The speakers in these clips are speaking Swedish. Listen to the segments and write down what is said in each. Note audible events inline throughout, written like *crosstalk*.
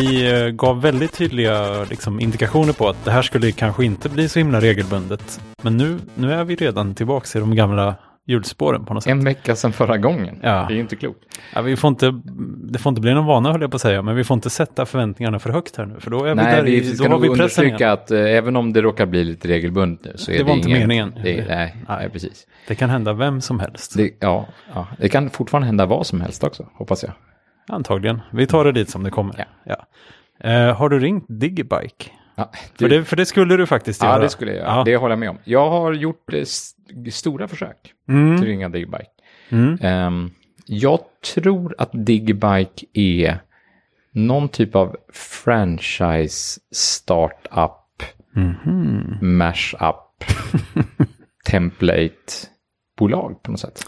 vi eh, gav väldigt tydliga liksom, indikationer på att det här skulle kanske inte bli så himla regelbundet. Men nu, nu är vi redan tillbaka i de gamla hjulspåren på något sätt. En vecka sedan förra gången. Ja. Det är inte klokt. Ja, vi får inte, det får inte bli någon vana höll jag på att säga, men vi får inte sätta förväntningarna för högt här nu. För då är vi Nej, där vi i, ska då har vi pressen igen. att eh, även om det råkar bli lite regelbundet nu så är Det det, var inte ingen, meningen. Det, nej, nej, Nej. precis. Det kan hända vem som helst. Det, ja, ja, det kan fortfarande hända vad som helst också, hoppas jag. Antagligen. Vi tar det dit som det kommer. Ja. Eh, har du ringt Digibike? Ja, För, det, för det skulle du faktiskt ja göra. det skulle jag göra. Ja. Det håller jag med om. Jag har gjort eh, stora försök Mm. till att ringa Digbike. Mm. Ehm, jag tror att Digbike är någon typ av franchise startup, Mhm. mash-up, *laughs* template-bolag på något sätt.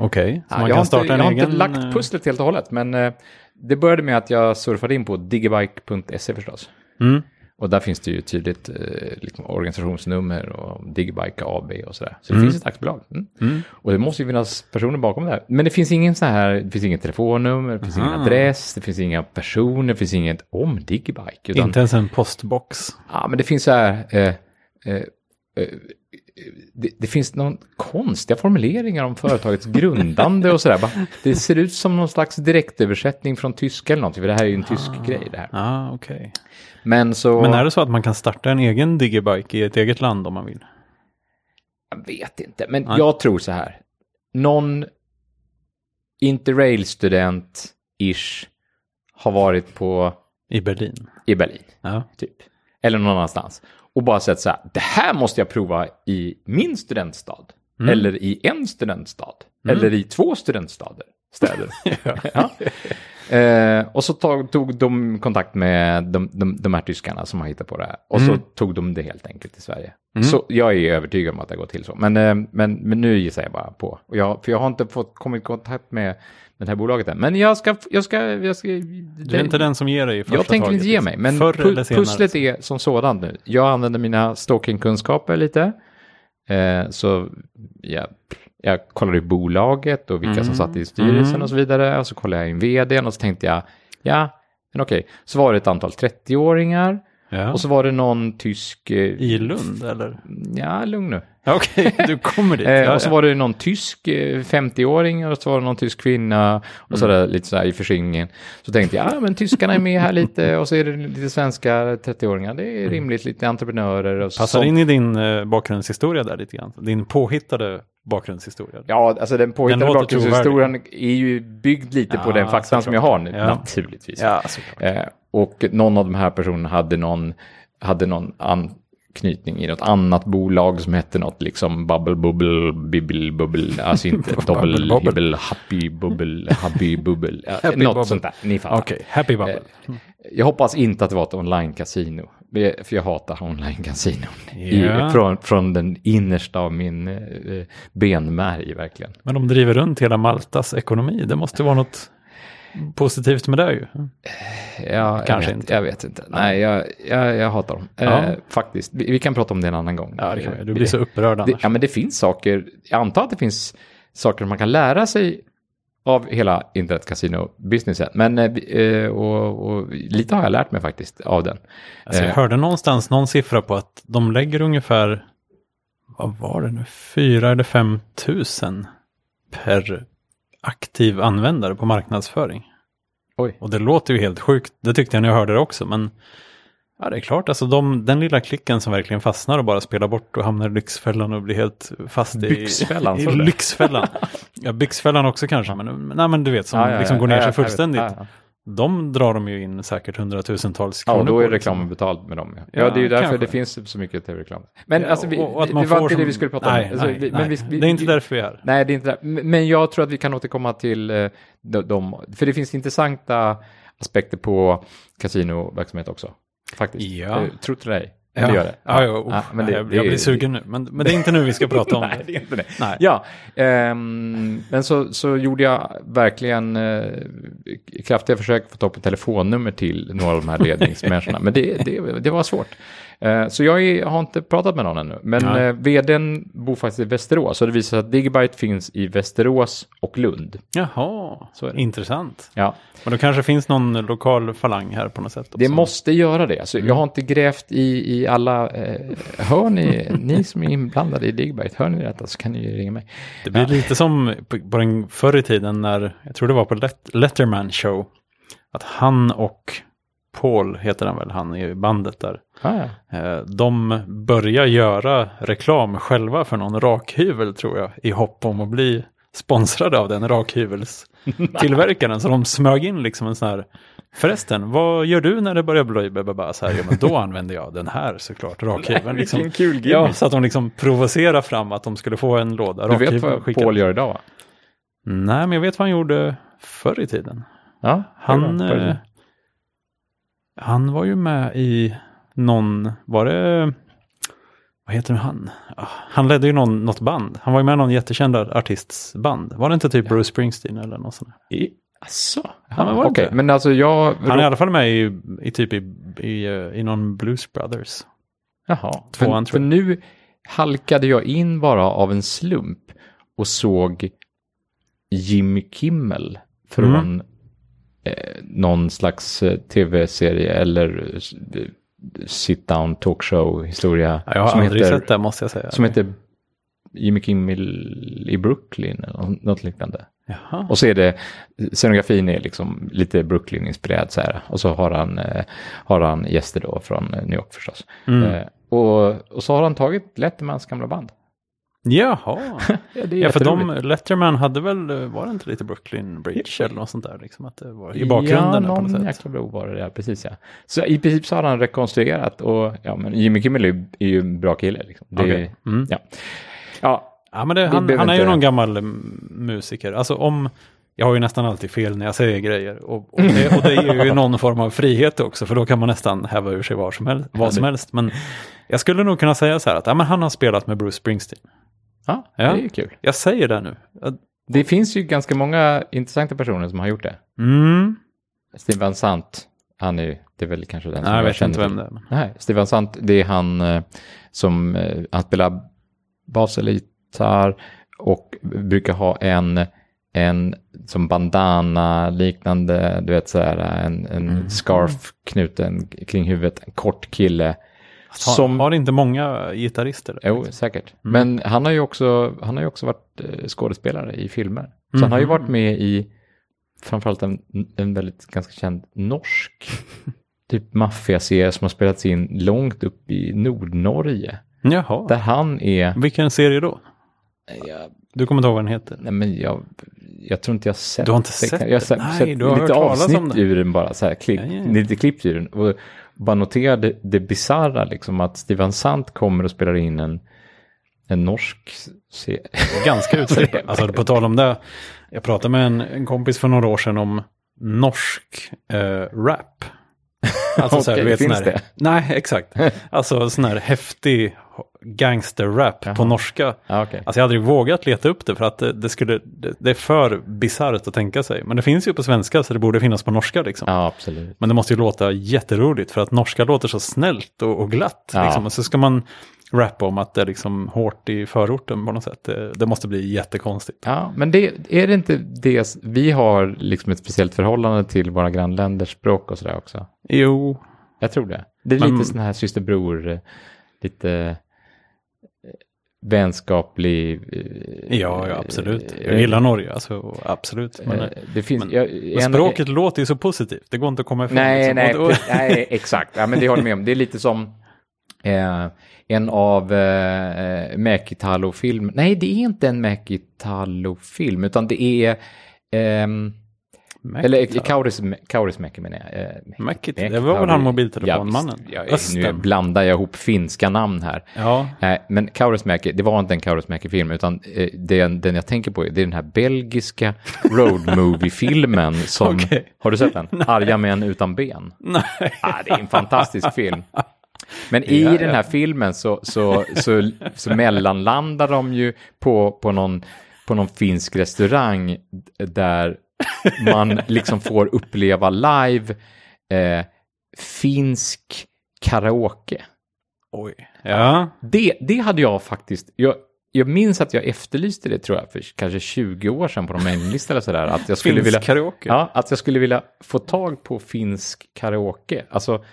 Okej, så Ja, man jag, kan har starta inte, en jag har egen... inte lagt eh, pusslet helt och hållet, men eh, det började med att jag surfade in på digibike.se förstås. Mm. Och där finns det ju tydligt eh, liksom organisationsnummer och Digibike AB och sådär. Så det Mm. finns ett aktiebolag. Mm. Mm. Och det måste ju finnas personer bakom det här. Men det finns ingen så här, det finns inget telefonnummer, det finns ingen Aha. adress, det finns inga personer, det finns inget om Digibike. Utan, Inte ens en postbox. Ja, men det finns så här, eh, eh, det, det finns någon konstiga formuleringar om företagets grundande och sådär. Det ser ut som någon slags direktöversättning från tyska eller någonting, för det här är ju en tysk grej det här. Ah, okej. Men så... Men är det så att man kan starta en egen Digibike i ett eget land om man vill? Jag vet inte, men Nej. jag tror så här. Någon interrail-student-ish har varit på I Berlin? i Berlin, Ja. typ. Eller någon annanstans. Och bara sett så här, det här måste jag prova i min studentstad. Mm. Eller i en studentstad. Eller i två studentstäder. Städer. *laughs* ja. Eh, och så tog, tog de kontakt med de, de, de här tyskarna som har hittat på det här. Och så tog de det helt enkelt till Sverige. Så jag är övertygad om att det går till så. Men, eh, men, men nu gissar jag bara på. Och jag, för jag har inte fått kommit i kontakt med det här bolaget än. Men jag ska... Jag ska, jag ska Du är inte den som ger dig första jag tänker taget, inte ge liksom. mig, men pu- pusslet är som sådant nu. Jag använder mina stalkingkunskaper lite. Eh, så jag, jag kollade i bolaget och vilka som Mm. satt i styrelsen Mm. och så vidare. Och så kollade jag in vdn och så tänkte jag, ja, men okej. Så var det ett antal 30-åringar. Ja. Och så var det någon tysk... eh, I Lund eller? Ja, lugn nu. *laughs* Okej, du kommer dit. Eh, Ja, och så var det någon tysk eh, 50-åring och så var det någon tysk kvinna och så Mm. lite så här i förskingringen. Så tänkte jag, ja men tyskarna är med här lite och så är det lite svenska 30-åringar. Det är rimligt, lite entreprenörer och Passar sånt. in i din eh, bakgrundshistoria där lite grann. Din påhittade bakgrundshistoria. Ja, alltså den påhittade låter bakgrundshistorien är ju byggd lite på Ja, den faktan som jag har nu, Ja. naturligtvis. Ja. Eh, och någon av de här personerna hade någon, hade någon anknytning i något annat bolag som hette något liksom Bubble Bubble Bibble Bubble, alltså *laughs* inte Bubble. Hibble Happy Bubble Happy Bubble, Happy något Bubble. sånt där, ni fattar. Okej, happy bubble. Jag hoppas inte att det var ett online-casino, för jag hatar online-casino. I- Ja. Från, från den innersta av min eh, benmärg verkligen. Men de driver runt hela Maltas ekonomi. Det måste vara något positivt med det ju. Ja, Kanske jag vet, inte. Jag vet inte. Nej, jag, jag, jag hatar dem. Ja. Eh, faktiskt. Vi, vi kan prata om det en annan gång. Ja, det kan vi. Du blir så upprörd det, annars. Ja, men det finns saker. Jag antar att det finns saker man kan lära sig av hela internetcasino-businessen. Men, eh, eh, och, och lite har jag lärt mig faktiskt av den. Alltså, jag Eh, hörde någonstans någon siffra på att de lägger ungefär, vad var det nu, fyra eller fem tusen per aktiv användare på marknadsföring. Oj. Och det låter ju helt sjukt, det tyckte jag när jag hörde det också, men ja, det är klart, alltså de, den lilla klicken som verkligen fastnar och bara spelar bort och hamnar i Lyxfällan och blir helt fast i, Byxfällan, i det? Lyxfällan. ja, Byxfällan också kanske, men, nej, men du vet, som ja, ja, liksom går ner sig fullständigt. Ja, ja. De drar de ju in säkert hundratusentals Ja, kronor då är liksom. reklamen betald med dem. Ja, Ja, ja det är ju därför kanske. det finns så mycket tv-reklam. Men Ja, alltså, vi, och- och det var inte som- det vi skulle prata nej, om. Alltså, Nej, vi- nej. vi, det är inte därför vi är här. Nej, det är inte det. Men jag tror att vi kan återkomma till eh, de för det finns intressanta aspekter på kasinoverksamhet också. Faktiskt. Ja. Eh, Tro till dig. Ja, Det gör det. ja, ja, uff, men det- jag, det jag är- blir sugen nu, men, men det är inte nu vi ska *laughs* prata om Nej, det. är inte det. Nej. Ja, ehm, men så, så gjorde jag verkligen eh, kraftiga försök att få ta på telefonnummer till några av de här *laughs* ledningsmänniskorna. men det, det, det var svårt. Eh, Så jag har inte pratat med någon ännu. Men Nej. eh, vdn bor faktiskt i Västerås. Så det visar sig att Digibyte finns i Västerås och Lund. Jaha, Så är det. intressant. Ja, Och då kanske finns någon lokal falang här på något sätt. det också. måste göra det. Alltså, Mm. Jag har inte grävt i, i alla... Eh, hör ni, *laughs* ni som är inblandade i Digibyte, hör ni detta så kan ni ju ringa mig. Det blir lite som på, på den förr i tiden när, jag tror det var på Let, Letterman show, att han och Paul, heter han väl, han i bandet där, Ah, ja. eh, de börjar göra reklam själva för någon rakhyvel tror jag, i hopp om att bli sponsrade av den rakhyvelstillverkaren. *laughs* Så de smög in liksom en sån här, förresten, vad gör du när det börjar blöjbebba så här? Ja, men då använder jag den här såklart, rakhyveln. Liksom. Kul. Ja, så att de liksom provocerar fram att de skulle få en låda Du vet vad skickad. Paul gör idag va? Nej, men jag vet vad han gjorde förr i tiden. Ja, Han, eh, han var ju med i någon, var det, vad heter han? Ah, Han ledde ju någon, något band. Han var ju med i någon jättekänd artists band. Var det inte typ Bruce Springsteen eller något sånt? I, asså? Ja, men Ja, inte? men alltså jag... Han är i alla fall med i, i typ i, i, eh, i någon Blues Brothers. Jaha, Tvåan, för, för nu halkade jag in bara av en slump och såg Jimmy Kimmel från Mm. Eh, någon slags eh, tv-serie eller eh, sit-down talkshow historia. Ja, jag har som aldrig heter, sett det måste jag säga. Som heter Jimmy Kimmel i Brooklyn eller nå- något liknande. Jaha. Och så är det, scenografin är liksom lite Brooklyn-inspirerad så här. Och så har han, eh, har han gäster då från eh, New York förstås. Mm. Eh, och, och så har han tagit Lettermans gamla band. Jaha. *laughs* Ja, det är Ja, för de. Letterman hade väl, eh, var det inte lite Brooklyn Bridge eller något sånt där? Liksom att det var i bakgrunden ja, på någon något sätt. jäkla bro var det, ja, precis ja. Så i princip så har han rekonstruerat och ja, men Jimmy Kimmel är ju, är en bra kille liksom. Det, Okej. Mm. ja. ja, Ja, men det, han, han är ju någon gammal mm, musiker. Alltså om, jag har ju nästan alltid fel när jag säger grejer. Och, och, det, och det ger ju *laughs* någon form av frihet också, för då kan man nästan häva ur sig vad som helst. Vad som helst. Men jag skulle nog kunna säga så här att ja, men han har spelat med Bruce Springsteen. Ja, Ja. det är ju kul. Jag säger det nu. Det finns ju ganska många intressanta personer som har gjort det. Mm. Steve Van Sant, han är ju, det är väl kanske den som Nej, jag vet känner inte vem det är. Nej, Steve Van Sant, det är han eh, som, eh, han spelar bas eller gitarr och brukar ha en, en som bandana liknande, du vet så här, en, en Mm. scarf knuten kring huvudet, en kort kille. Har, Som, har inte många gitarrister? jo, säkert. Mm. Men han har ju också, han har ju också varit eh, skådespelare i filmer. Så han har ju Mhm. varit med i framförallt en, en väldigt ganska känd norsk *laughs* typ maffiaserie som har spelats in långt upp i Nordnorge. Jaha. Där han är... Vilken serie då? Jag, Du kommer inte ihåg vad den heter? nej men jag, jag tror inte jag sett Du har inte sett Jag har sett, Nej, sett du har lite hört avsnitt om det. ur den bara, så här, klipp, Ja, ja, ja. lite klippt ur den. Och bara noterade det bisarra liksom att Steven Sant kommer och spelar in en, en norsk serie. *laughs* Ganska *laughs* utflippat. Alltså på tal om det. Jag pratade med en, en kompis för några år sedan om norsk eh, rap. *laughs* Alltså så här, du vet, finns sån här, det? Nej, exakt. Alltså sån här häftig gangster-rap på Jaha. norska. Ja, okej. Alltså jag hade aldrig vågat leta upp det för att det, det skulle, det, det är för bisarrt att tänka sig. Men det finns ju på svenska så det borde finnas på norska liksom. Ja, absolut. Men det måste ju låta jätteroligt för att norska låter så snällt och, och glatt. Ja. Liksom. Och så ska man rappa om att det är liksom hårt i förorten på något sätt. Det, det måste bli jättekonstigt. Ja, men det, är det inte det, vi har liksom ett speciellt förhållande till våra grannländers språk och sådär också? Jo, Jag tror det. Det är Men- lite sån här systerbror, eh, lite eh, vänskaplig. eh, ja, ja absolut. eh, Jag gillar Norge, alltså absolut. Men, eh, Det finns, men- jag, men en- språket låter ju så positivt, det går inte att komma ifrån. Nej, liksom. nej, *laughs* nej, exakt. Ja, men det håller jag med om. Det är lite som eh, en av eh, Mäkitalo-film. Nej, det är inte en Mäkitalo-film, utan det är... ehm, Mäkta. eller Kauris, Kaurismäki menar jag. Eh. Mäki- Det var väl han mobiltelefonmannen? Ja, nu blandar jag ihop finska namn här. Ja, Nej, men Kaurismäki, det var inte en Kaurismäki-film, utan eh, den, den jag tänker på, det är den här belgiska road movie-filmen *laughs* som... Okej. Har du sett den? *laughs* Arga män utan ben. nej. Ah, det är en fantastisk film. Men i Ja, den här filmen så, så, så, så mellanlandar de ju på, på, någon, på någon finsk restaurang där man liksom får uppleva live eh, finsk karaoke. Oj. Ja. Det, det hade jag faktiskt, jag, jag minns att jag efterlyste det tror jag för kanske 20 år sedan på någon mailinglista eller sådär. Att jag skulle Finsk vilja, karaoke. Ja, att jag skulle vilja få tag på finsk karaoke. Alltså,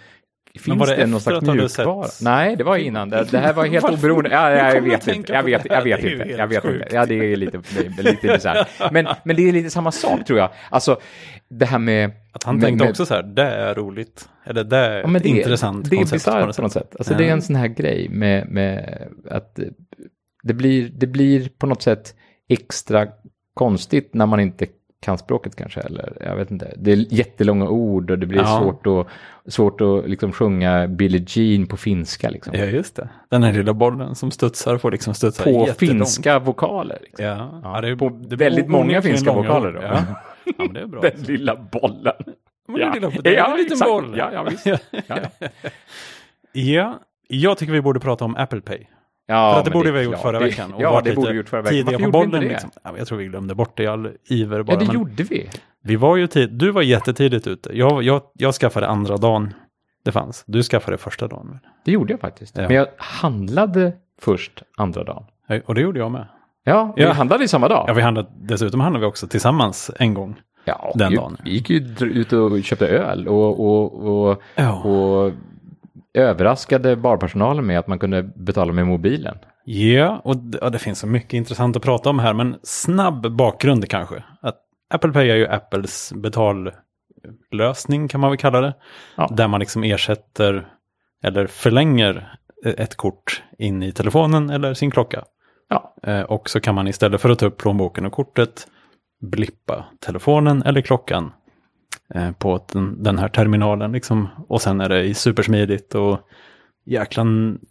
finns var det det, någon slags mjukvara? Nej, det var innan. Det, det här var helt oberoende. Ja, ja, jag vet inte. Jag vet, jag vet inte. Jag vet inte. Ja, det är lite, det är lite bisarrt. Men, men det är lite samma sak tror jag. Alltså, det här med... Att han med- tänkte med- också så här, det är roligt. Eller det är Ja, men ett det, intressant det är koncept bisarrt på något sätt. Alltså. Det är en sån här grej med, med att det blir, det blir på något sätt extra konstigt när man inte kan språket kanske. Eller jag vet inte. Det är jättelånga ord och det blir Ja. svårt att, svårt att liksom sjunga Billie Jean på finska. Liksom. Ja, just det. Den här lilla bollen som studsar får liksom studsa på jättelångt. finska vokaler. Liksom. Ja, Ja, ja det är, på det är väldigt många finska långa vokaler då. Ja. ja, det är bra. *laughs* Den lilla bollen. Men det är, lilla, det är Ja, en liten exakt. boll. Ja, ja, visst. ja. *laughs* Ja, ja. ja, jag tycker vi borde prata om Apple Pay. Ja, För att det borde är vi ha gjort förra Det- veckan. Och Ja, det borde vi gjort förra veckan. Tidiga Varför på gjorde vi bollen. det? Liksom. Ja, jag tror vi glömde bort det i all iver bara. Ja, det men gjorde vi. Vi var ju tid, du var jättetidigt ute. Jag, jag, jag skaffade andra dagen det fanns. Du skaffade första dagen. Det gjorde jag faktiskt. Ja. Men jag handlade först andra dagen. Och det gjorde jag med. Ja, vi Ja. handlade i samma dag. Ja, vi handlade, dessutom handlade vi också tillsammans en gång. Ja, den vi, dagen. Vi gick ju ut och köpte öl och, och, och, Ja. och överraskade barpersonalen med att man kunde betala med mobilen. Ja, och det, ja, det finns så mycket intressant att prata om här, men snabb bakgrund kanske. Att Apple Pay är ju Apples betallösning kan man väl kalla det. Ja. Där man liksom ersätter eller förlänger ett kort in i telefonen eller sin klocka. Ja, Eh, och så kan man istället för att ta upp plånboken och kortet blippa telefonen eller klockan eh, på den, den här terminalen. Liksom. Och sen är det supersmidigt och jäkla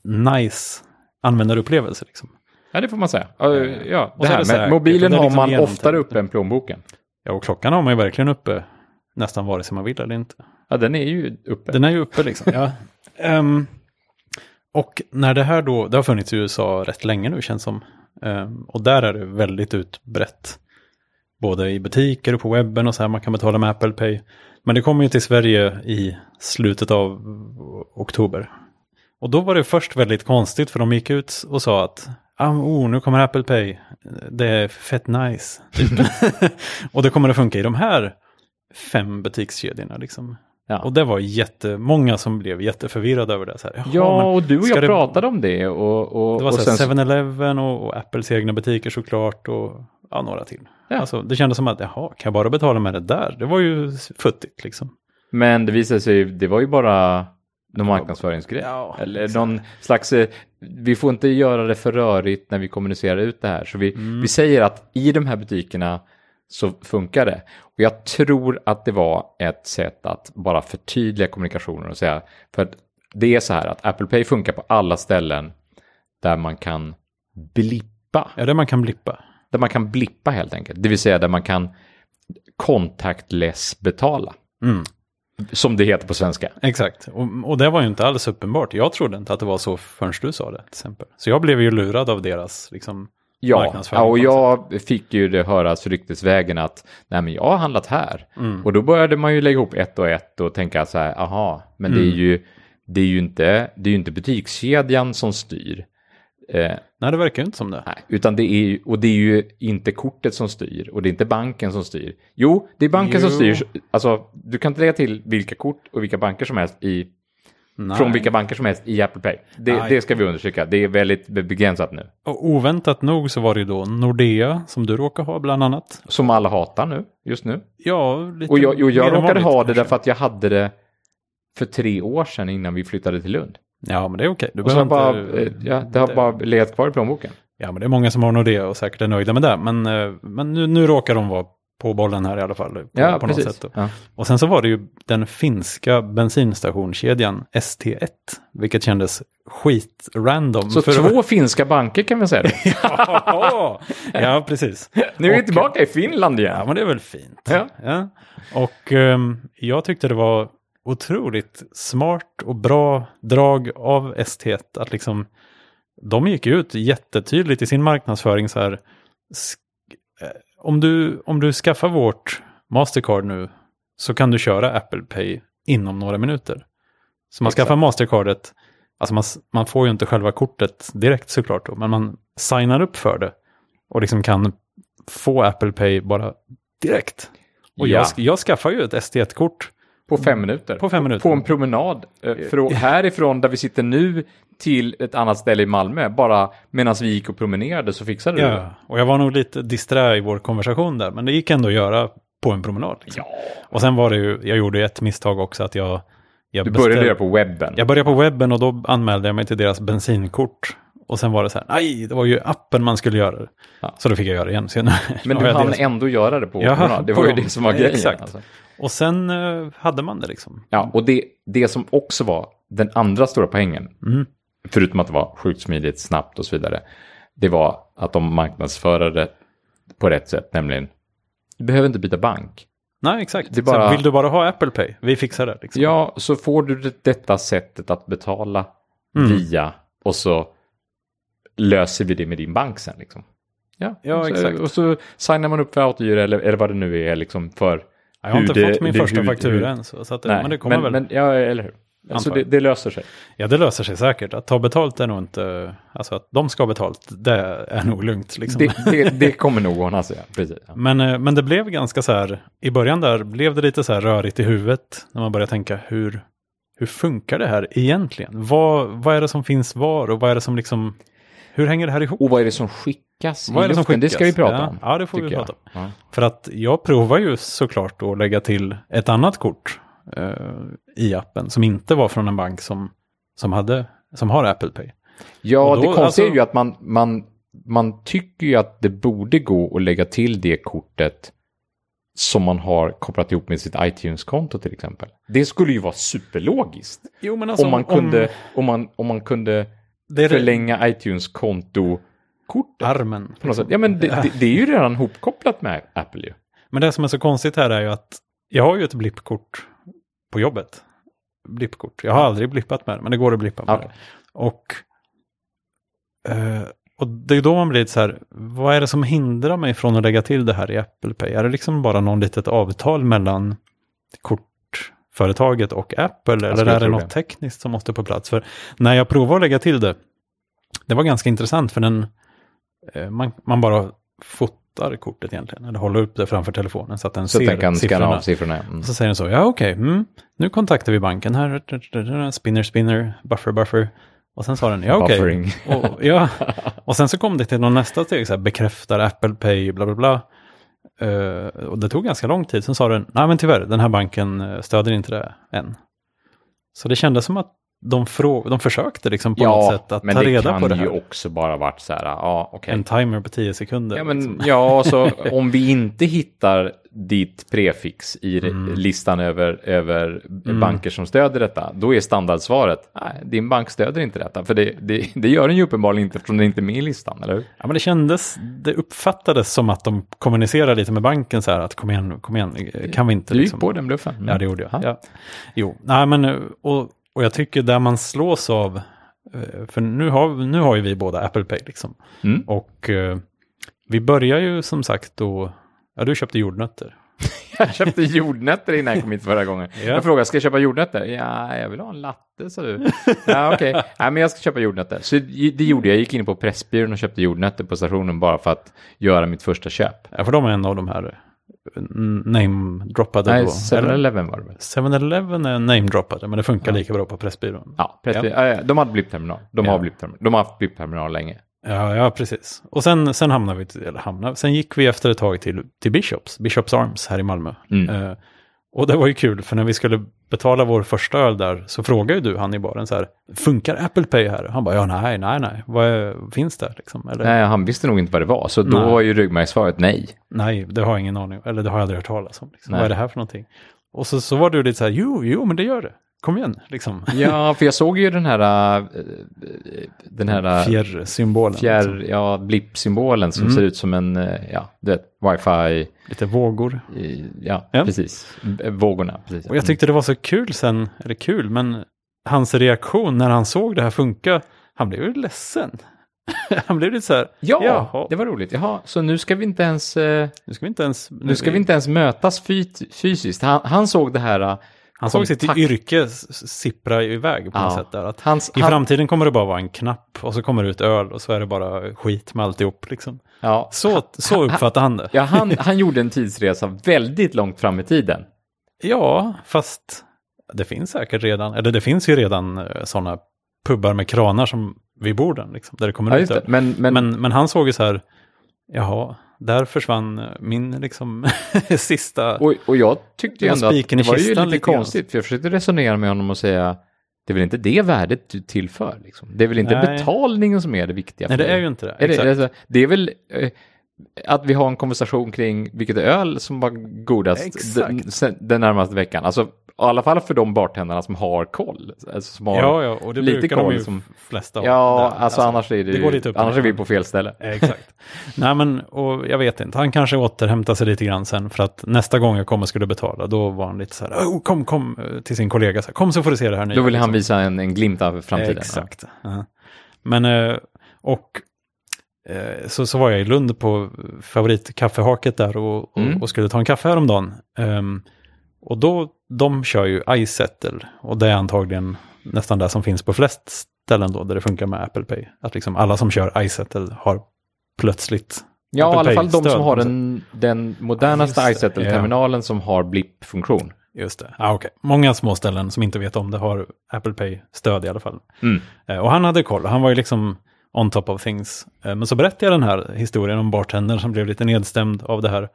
nice användarupplevelse. Liksom. ja det får man säga. Ja, och det här det säkert, mobilen har liksom man oftare uppe än plånboken. Ja, och klockan har man ju verkligen uppe nästan vare sig man vill eller inte. Ja, den är ju uppe. Den är ju uppe liksom. *laughs* ja. Ehm, och när det här då, det har funnits i USA rätt länge nu känns som. Ehm, och där är det väldigt utbrett. Både i butiker och på webben och så här, man kan betala med Apple Pay. Men det kommer ju till Sverige i slutet av oktober. Och då var det först väldigt konstigt för de gick ut och sa att ah, oh, nu kommer Apple Pay. Det är fett nice. typ. *laughs* och det kommer att funka i de här fem butikskedjorna. Liksom. Ja. Och det var jättemånga som blev jätteförvirrade över det. Så här, "Jaha, Ja, och du och jag det- pratade om det. Och, och, Det var och så här sen, 7-Eleven och, och Apples egna butiker såklart och ja, några till. Ja. Alltså, det kändes som att, jaha, kan jag bara betala med det där? Det var ju futtigt liksom. Men det visade sig, det var ju bara någon marknadsföringsgrej. Ja, Eller exakt. någon slags, eh, vi får inte göra det för rörigt när vi kommunicerar ut det här. Så vi, Mm. vi säger att i de här butikerna så funkar det. Och jag tror att det var ett sätt att bara förtydliga kommunikationen och säga, för att det är så här att Apple Pay funkar på alla ställen där man kan blippa. Ja, det man kan blippa. Där man kan blippa helt enkelt. Det vill säga där man kan contactless betala. Mm. Som det heter på svenska. Exakt, och, och det var ju inte alls uppenbart. Jag trodde inte att det var så förrän du sa det till exempel. Så jag blev ju lurad av deras liksom, Ja, och jag fick ju det höras ryktesvägen att nej men jag har handlat här. Mm. Och då började man ju lägga ihop ett och ett och tänka så här, aha, men det är Mm. ju det är ju inte, det är ju inte butikskedjan som styr. Eh, Nej, det verkar ju inte som det. nej, utan det är ju, och det är ju inte kortet som styr och det är inte banken som styr. Jo, det är banken som Jo. styr. Alltså, du kan inte lägga till vilka kort och vilka banker som helst i, Nej. från vilka banker som helst i Apple Pay. Det, det ska vi undersöka. Det är väldigt begränsat nu. Och oväntat nog så var det ju då Nordea som du råkar ha bland annat. Som alla hatar nu, just nu. Ja, lite Och jag, och jag råkade vanligt, ha det kanske. därför att jag hade det för tre år sedan innan vi flyttade till Lund. Ja, men det är okej. Du Och så har behöver bara, inte... eh, ja, det har bara legat kvar i plånboken. Ja, men det är många som har Nordea och säkert är nöjda med det. Men, eh, men nu, nu råkar de vara på bollen här i alla fall. På, Ja, på något precis. sätt. Ja. Och sen så var det ju den finska bensinstationskedjan ST1. Vilket kändes skitrandom. Så två finska banker kan vi säga. *laughs* Ja, ja, precis. Nu är vi tillbaka i Finland Ja, igen. men det är väl fint. Ja. Och ehm, jag tyckte det var otroligt smart och bra drag av ST1 att liksom de gick ut jättetydligt i sin marknadsföring så här. Om du, om du skaffar vårt Mastercard nu så kan du köra Apple Pay inom några minuter. Så man Exakt. skaffar Mastercardet alltså man, man får ju inte själva kortet direkt såklart då, men man signar upp för det och liksom kan få Apple Pay bara direkt. Och Ja. jag, jag skaffar ju ett ST1-kort På fem minuter. på fem minuter. På en promenad. eh, Från, *laughs* härifrån där vi sitter nu till ett annat ställe i Malmö. Bara medan vi gick och promenerade så fixade du det. Ja, och jag var nog lite disträ i vår konversation där, men det gick ändå att göra på en promenad. Liksom. Ja. Och sen var det ju, jag gjorde ett misstag också att jag... jag Du beställ- började göra på webben. Jag började på webben och då anmälde jag mig till deras bensinkort. Och sen var det så här, nej, det var ju appen man skulle göra det. Ja. Så då fick jag göra det igen. Jag, Men du hann ändå göra det på promenad. Det var ju det som var grejen. Exakt. Alltså. Och sen eh, hade man det liksom. Ja, och det, det som också var den andra stora poängen, Mm. förutom att det var sjukt smidigt, snabbt och så vidare, det var att de marknadsförde det på rätt sätt, nämligen du behöver inte byta bank. Nej, exakt. Det bara- vill du bara ha Apple Pay? Vi fixar det. Liksom. Ja, så får du det, detta sättet att betala Mm. via och så löser vi det med din bank sen liksom. Ja, Ja, så, exakt. Och så signar man upp för autogiro eller, eller vad det nu är liksom för jag har inte det- fått min det- första hur- faktura än. Så, så att, Nej, men det kommer men, väl. men, ja, eller hur? Alltså det, det löser sig. Ja, det löser sig säkert. Att ta betalt är nog inte... Alltså att de ska ha betalt, det är nog lugnt. Liksom. Det, det, det kommer nog ordna sig. Ja. Precis. Ja. Men, eh, men det blev ganska så här, i början där blev det lite så här rörigt i huvudet. När man började tänka, hur, hur funkar det här egentligen? Vad, vad är det som finns var och vad är det som liksom, hur hänger det här ihop? Och vad är det som skickas Vad i är det som luften? Det ska vi skickas? prata Ja, om. ja, det får vi prata Ja. För att jag provar ju såklart att lägga till ett annat kort eh, i appen som inte var från en bank som, som, hade, som har Apple Pay. Ja, då, det konstiga alltså- är ju att man, man, man tycker ju att det borde gå att lägga till det kortet som man har kopplat ihop med sitt iTunes-konto till exempel. Det skulle ju vara superlogiskt. Jo, men alltså om, man kunde, om, man, om man kunde det är förlänga iTunes-konto-kortet. armen. På något sätt. Ja, men det, det, det är ju redan hopkopplat med Apple ju. Men det som är så konstigt här är ju att jag har ju ett blippkort på jobbet. Blippkort. Jag har aldrig blippat med det, men det går att blippa med Okej. det. Och, eh, och det är då man blir så här, vad är det som hindrar mig från att lägga till det här i Apple Pay? Är det liksom bara någon litet avtal mellan kortföretaget och Apple? Eller skulle är det tro något tekniskt som måste på plats? För när jag provade att lägga till det, det var ganska intressant för den, eh, man, man bara fotar kortet egentligen, eller håller upp det framför telefonen så att den Så ser den kan siffrorna. av siffrorna. Mm. Så säger den så, ja okej, mm, nu kontaktar vi banken här, spinner, spinner, buffer, buffer. Och sen sa den, ja okej. Buffering. Och, ja. och sen så kom det till någon nästa steg, så här, bekräftar Apple Pay, bla bla bla. Eh, och det tog ganska lång tid, sen sa den, nej men tyvärr, den här banken eh, stöder inte det än. Så det kändes som att de, frå- de försökte liksom på något sätt att men ta det reda kan på det ju här. också bara varit så här, ja okej. En timer på 10 sekunder. Ja, men, liksom. ja så *laughs* om vi inte hittar ditt prefix i Mm. listan över, över banker som stöder detta, då är standardsvaret, nej, din bank stöder inte detta. För det, det, det gör den ju uppenbarligen inte eftersom den inte är med i listan, eller hur? Ja, men det kändes, det uppfattades som att de kommunicerade lite med banken så här att kom igen, kom igen, kan vi inte Du gick liksom. på den bluffen. Mm. Ja, det gjorde jag. Ja. Ja. Jo, nej men och, och jag tycker där man slås av, eh, för nu har, nu har ju vi båda Apple Pay liksom. Mm. Och eh, vi börjar ju som sagt då, ja du köpte jordnötter. *laughs* Jag köpte jordnötter innan jag kom hit förra gången. Ja. Jag frågade, ska jag köpa jordnötter? Ja, jag vill ha en latte, sa du. *laughs* Ja, okej. Nej, men jag ska köpa jordnötter. Så det gjorde jag. Jag gick in på Pressbyrån och köpte jordnötter på stationen bara för att göra mitt första köp. Ja, för de är en av de här namedroppade. Nej, då. 7-Eleven var det väl? 7-Eleven är namedroppade, men det funkar lika bra på Pressbyrån. Ja, Pressby- ja. ja, de hade blippterminal. De, Ja. har blippterminal. de har haft blippterminal länge. Ja, ja, precis. Och sen, sen hamnade vi, eller hamnade, sen gick vi efter ett tag till, till Bishops, Bishops Arms här i Malmö. Mm. Eh, och det var ju kul, för när vi skulle betala vår första öl där så frågade ju du han i baren så här, funkar Apple Pay här? Han bara, ja nej, nej, nej, vad är, finns det liksom? Eller, Nej, han visste nog inte vad det var, så då Nej. var ju ryggmärgssvaret nej. nej, det har jag ingen aning eller det har jag aldrig hört talas om. Liksom. Vad är det här för någonting? Och så, så var du lite så här, jo, jo, men det gör det. Kom igen, liksom. *laughs* Ja, för jag såg ju den här, äh, den här äh, Fjärrsymbolen. liksom. fjärr, ja, blippsymbolen som Mm. ser ut som en, äh, ja, du vet, wifi, Lite vågor. ja, Ja. precis, vågorna, precis. Och jag tyckte det var så kul sen, eller kul, men hans reaktion när han såg det här funka, han blev ju ledsen. *laughs* han blev lite så här, Ja, Jaha. det var roligt. Jaha, så nu ska vi inte ens, eh, nu ska vi inte ens... nu ska vi inte ens mötas fy- fysiskt. Han, han såg det här, eh, Han såg sitt yrke sippra iväg på något Ja. sätt där. Att Hans, I han, framtiden kommer det bara vara en knapp och så kommer det ut öl och så är det bara skit med alltihop. Liksom. ja, Så, så uppfattar han det. ja, han, han gjorde en tidsresa väldigt långt fram i tiden. Ja, fast det finns säkert redan, eller det finns ju redan sådana pubbar med kranar som vid borden, liksom, där det kommer Ja, ut det. Men, men, Men, men han såg ju så här, jaha, där försvann min liksom *laughs* sista... och, och jag tyckte ju ändå att det var ju lite lite konstigt, för jag försökte resonera med honom och säga det är väl inte det värdet du tillför? Liksom. Det är väl inte Nej. betalningen som är det viktiga? Nej, det är ju inte det. Är det, det, det är väl eh, att vi har en konversation kring vilket öl som var godast den, den närmaste veckan. Alltså, i alla fall för de bartendarna som har koll. Alltså, som har, Ja, ja, och det lite brukar de koll ju som- flesta ha. ja där. alltså, annars är det, det går lite upp och annars är vi på fel ställe. *laughs* Exakt. Nej men, och jag vet inte, han kanske återhämtar sig lite grann sen för att nästa gång jag kom och skulle betala, då var han lite så här, oh, kom, kom, eh, till sin kollega, så här, kom så får du se det här nya. Då vill han liksom. visa en, en glimt av framtiden. Exakt. Ja. Men, eh, och eh, så, så var jag i Lund på favoritkaffehaket där och, och, Mm. och skulle ta en kaffe häromdagen. Um, och då, de kör ju iSettle och det är antagligen nästan det som finns på flest ställen då där det funkar med Apple Pay. Att liksom alla som kör iSettle har plötsligt Ja, i Apple alla fall de som har den, den modernaste Ja, iSettle-terminalen som har blipp-funktion. Just det. Ah, okay. Många små ställen som inte vet om det har Apple Pay-stöd i alla fall. Mm. Eh, Och han hade koll, han var ju liksom on top of things. Eh, Men så berättade jag den här historien om bartendern som blev lite nedstämd av det här.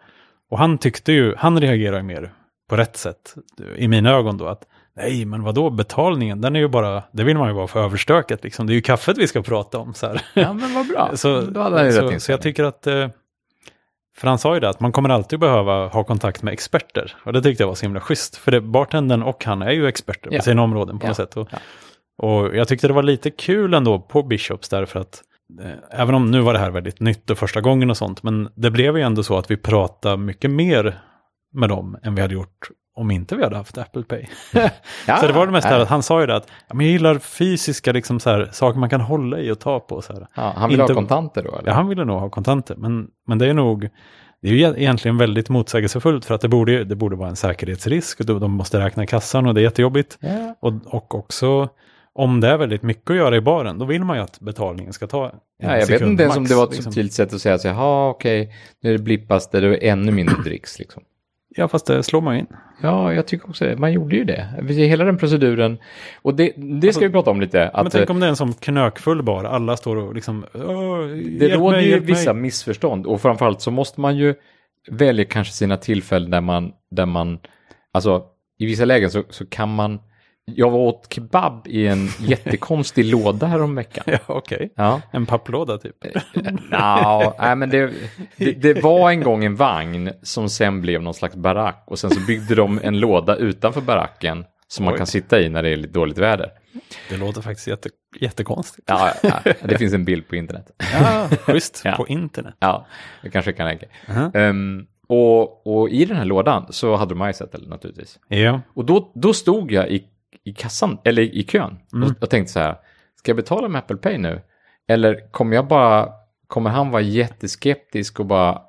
Och han tyckte ju, han reagerar ju mer på rätt sätt i mina ögon då. att Nej, men vadå betalningen? Den är ju bara, det vill man ju vara för överstöket liksom. Det är ju kaffet vi ska prata om så här. Ja, men vad bra. *laughs* Så, Då hade han ju så, så jag tycker att, eh, för han sa ju det, att man kommer alltid behöva ha kontakt med experter. Och det tyckte jag var så himla schysst. För det, bartendern och han är ju experter Ja. på sina områden på Ja. något sätt. Och, Ja. Och jag tyckte det var lite kul ändå på Bishops därför att eh, även om nu var det här väldigt nytt och första gången och sånt, men det blev ju ändå så att vi pratade mycket mer med dem än vi hade gjort om inte vi hade haft Apple Pay. *laughs* Ja, så det var det mest ja. här att han sa ju det att ja, men jag gillar fysiska liksom så här, saker man kan hålla i och ta på. Så här. Ja, han vill inte- ha kontanter då? Eller? Ja, han ville nog ha kontanter, men, men det är nog, det är ju egentligen väldigt motsägelsefullt för att det borde, det borde vara en säkerhetsrisk och de, måste räkna kassan och det är jättejobbigt. Ja. Och, och också om det är väldigt mycket att göra i baren, då vill man ju att betalningen ska ta en Ja, jag vet sekund inte ens om det var ett liksom. subtilt sätt att säga så jaha okej, nu är det blippas där det är ännu mindre *clears throat* dricks liksom. Ja, fast det slår man in. Ja, jag tycker också det. Man gjorde ju det. Hela den proceduren. Och det, det ska vi prata om lite. Men Att, tänk eh, om det är en som knökfull bar, alla står och liksom, "Åh, det råder mig, ju vissa mig." missförstånd. Och framförallt så måste man ju välja kanske sina tillfällen där man, där man alltså i vissa lägen så, så kan man, jag var åt kebab i en *laughs* jättekonstig låda häromveckan. Ja, okej. Ja. En papplåda typ. Nå, nej, men det, det, det var en gång en vagn som sen blev någon slags barack och sen så byggde de en låda utanför baracken som man Oj. kan sitta i när det är lite dåligt väder. Det låter faktiskt jätte, jättekonstigt. Ja, ja, det finns en bild på internet. Ja, schysst. Ja. På internet. Ja, det kanske kan räcka. Mhm. Ehm, och, och i den här lådan så hade de iSettle naturligtvis. Ja, Och då, då stod jag i, i kassan, eller i kön, och, och tänkte så här, ska jag betala med Apple Pay nu? Eller kommer jag bara, kommer han vara jätteskeptisk och bara,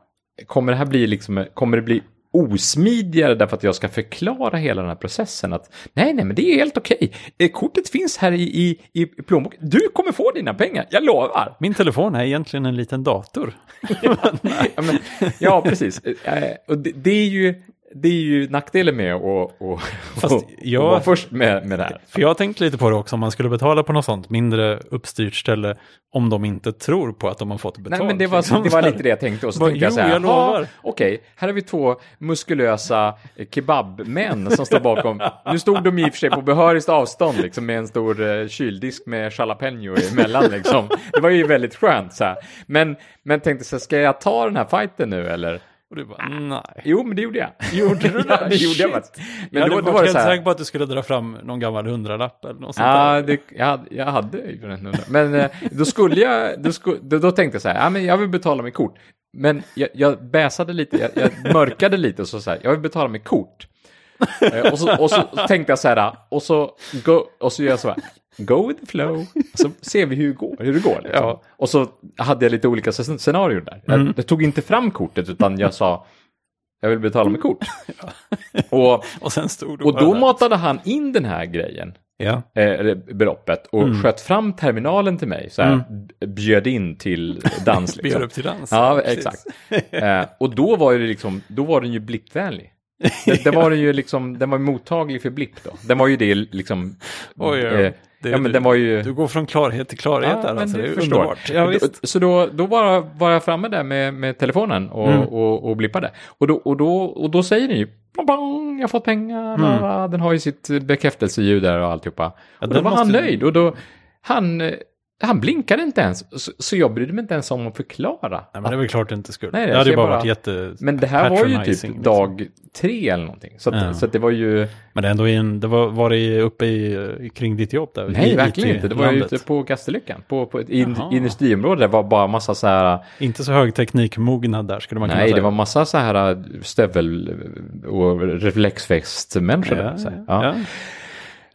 kommer det här bli liksom, kommer det bli osmidigare därför att jag ska förklara hela den här processen att nej, nej, men det är helt okej. Kortet finns här i, i, i plånboken. Du kommer få dina pengar, jag lovar. min telefon är egentligen en liten dator. *laughs* ja, men, ja, precis. *laughs* Eh, och det, det, är ju, det är ju nackdelen med att och, och, Fast jag- vara först med, med det här. För jag har tänkt lite på det också, om man skulle betala på något sånt mindre uppstyrt ställe, om de inte tror på att de har fått betalt. Nej, men det var, liksom. det var lite det jag tänkte. Och så tänkte jag så här, jag lovar. "Ha, okej, här har vi två muskulösa eh, kebabmän som står bakom. Nu stod de i och för sig på behörigt avstånd, liksom, med en stor eh, kyldisk med jalapeno emellan. Liksom. Det var ju väldigt skönt. Så här. Men, men tänkte så här, ska jag ta den här fighten nu eller? Och du bara, nej. Jo, men det gjorde jag. *laughs* Gjorde du *laughs* det? ja, det gjorde jag faktiskt. Men jag då, hade då var det så här. på att du skulle dra fram någon gammal hundralapp eller något sånt Ja, det, jag, hade- jag hade ju den undra. Men eh, då skulle jag, då, sku, då, då tänkte jag så här, ja, men jag vill betala med kort. Men jag, jag bäsade lite, jag, jag mörkade lite och så, så här, jag vill betala med kort. Eh, och, så, och så tänkte jag så här, och så, go, och så gör jag så här, go with the flow, *laughs* så ser vi hur det går. Hur det går liksom. Ja. Och så hade jag lite olika scen- scenarier där. Jag, jag tog inte fram kortet utan jag sa, jag vill betala med kort. *laughs* och, Och sen stod och då där. matade han in den här grejen, Ja. eh, beloppet, och Mm. sköt fram terminalen till mig, så här, b- bjöd in till dans. *laughs* Bjöd Liksom. upp till dans. Ja, precis. exakt. Eh, och då var det liksom, då var den ju blippvänlig. Det, det var den ju liksom, den var mottaglig för blipp då. Den var ju det liksom. Oj, ja. eh, Det- ja, men du- den var ju. Du går från klarhet till klarhet där men alltså. Det är förstår. underbart. Ja, visst. Så då, då var, var jag framme där med, med telefonen och, Mm. och, och blippade. Och då, och, då, och då säger den ju, "Bang, bang, jag har fått pengar, Mm. la, la." den har ju sitt bekräftelseljud där och alltihopa. Ja, och då var han nöjd och då, han, han blinkade inte ens, så, så jag brydde mig inte ens om att förklara. Nej, men det är väl klart det inte skulle. Nej, det jag hade ju bara bara- varit jätte... Men det här var ju typ liksom. dag tre eller någonting. Så, att, Ja. så att det var ju... Men det ändå en, det var, var det uppe i, i, kring ditt jobb där? Nej, I verkligen inte. Det var ju IT-landet? ute på Gasterlyckan. På, på ett in, industriområde. Det var bara massa så här... Inte så hög teknikmognad där skulle man kunna Nej, säga. det var massa så här stövel och reflexväxtmänniskor. Ja, där, ja, ja.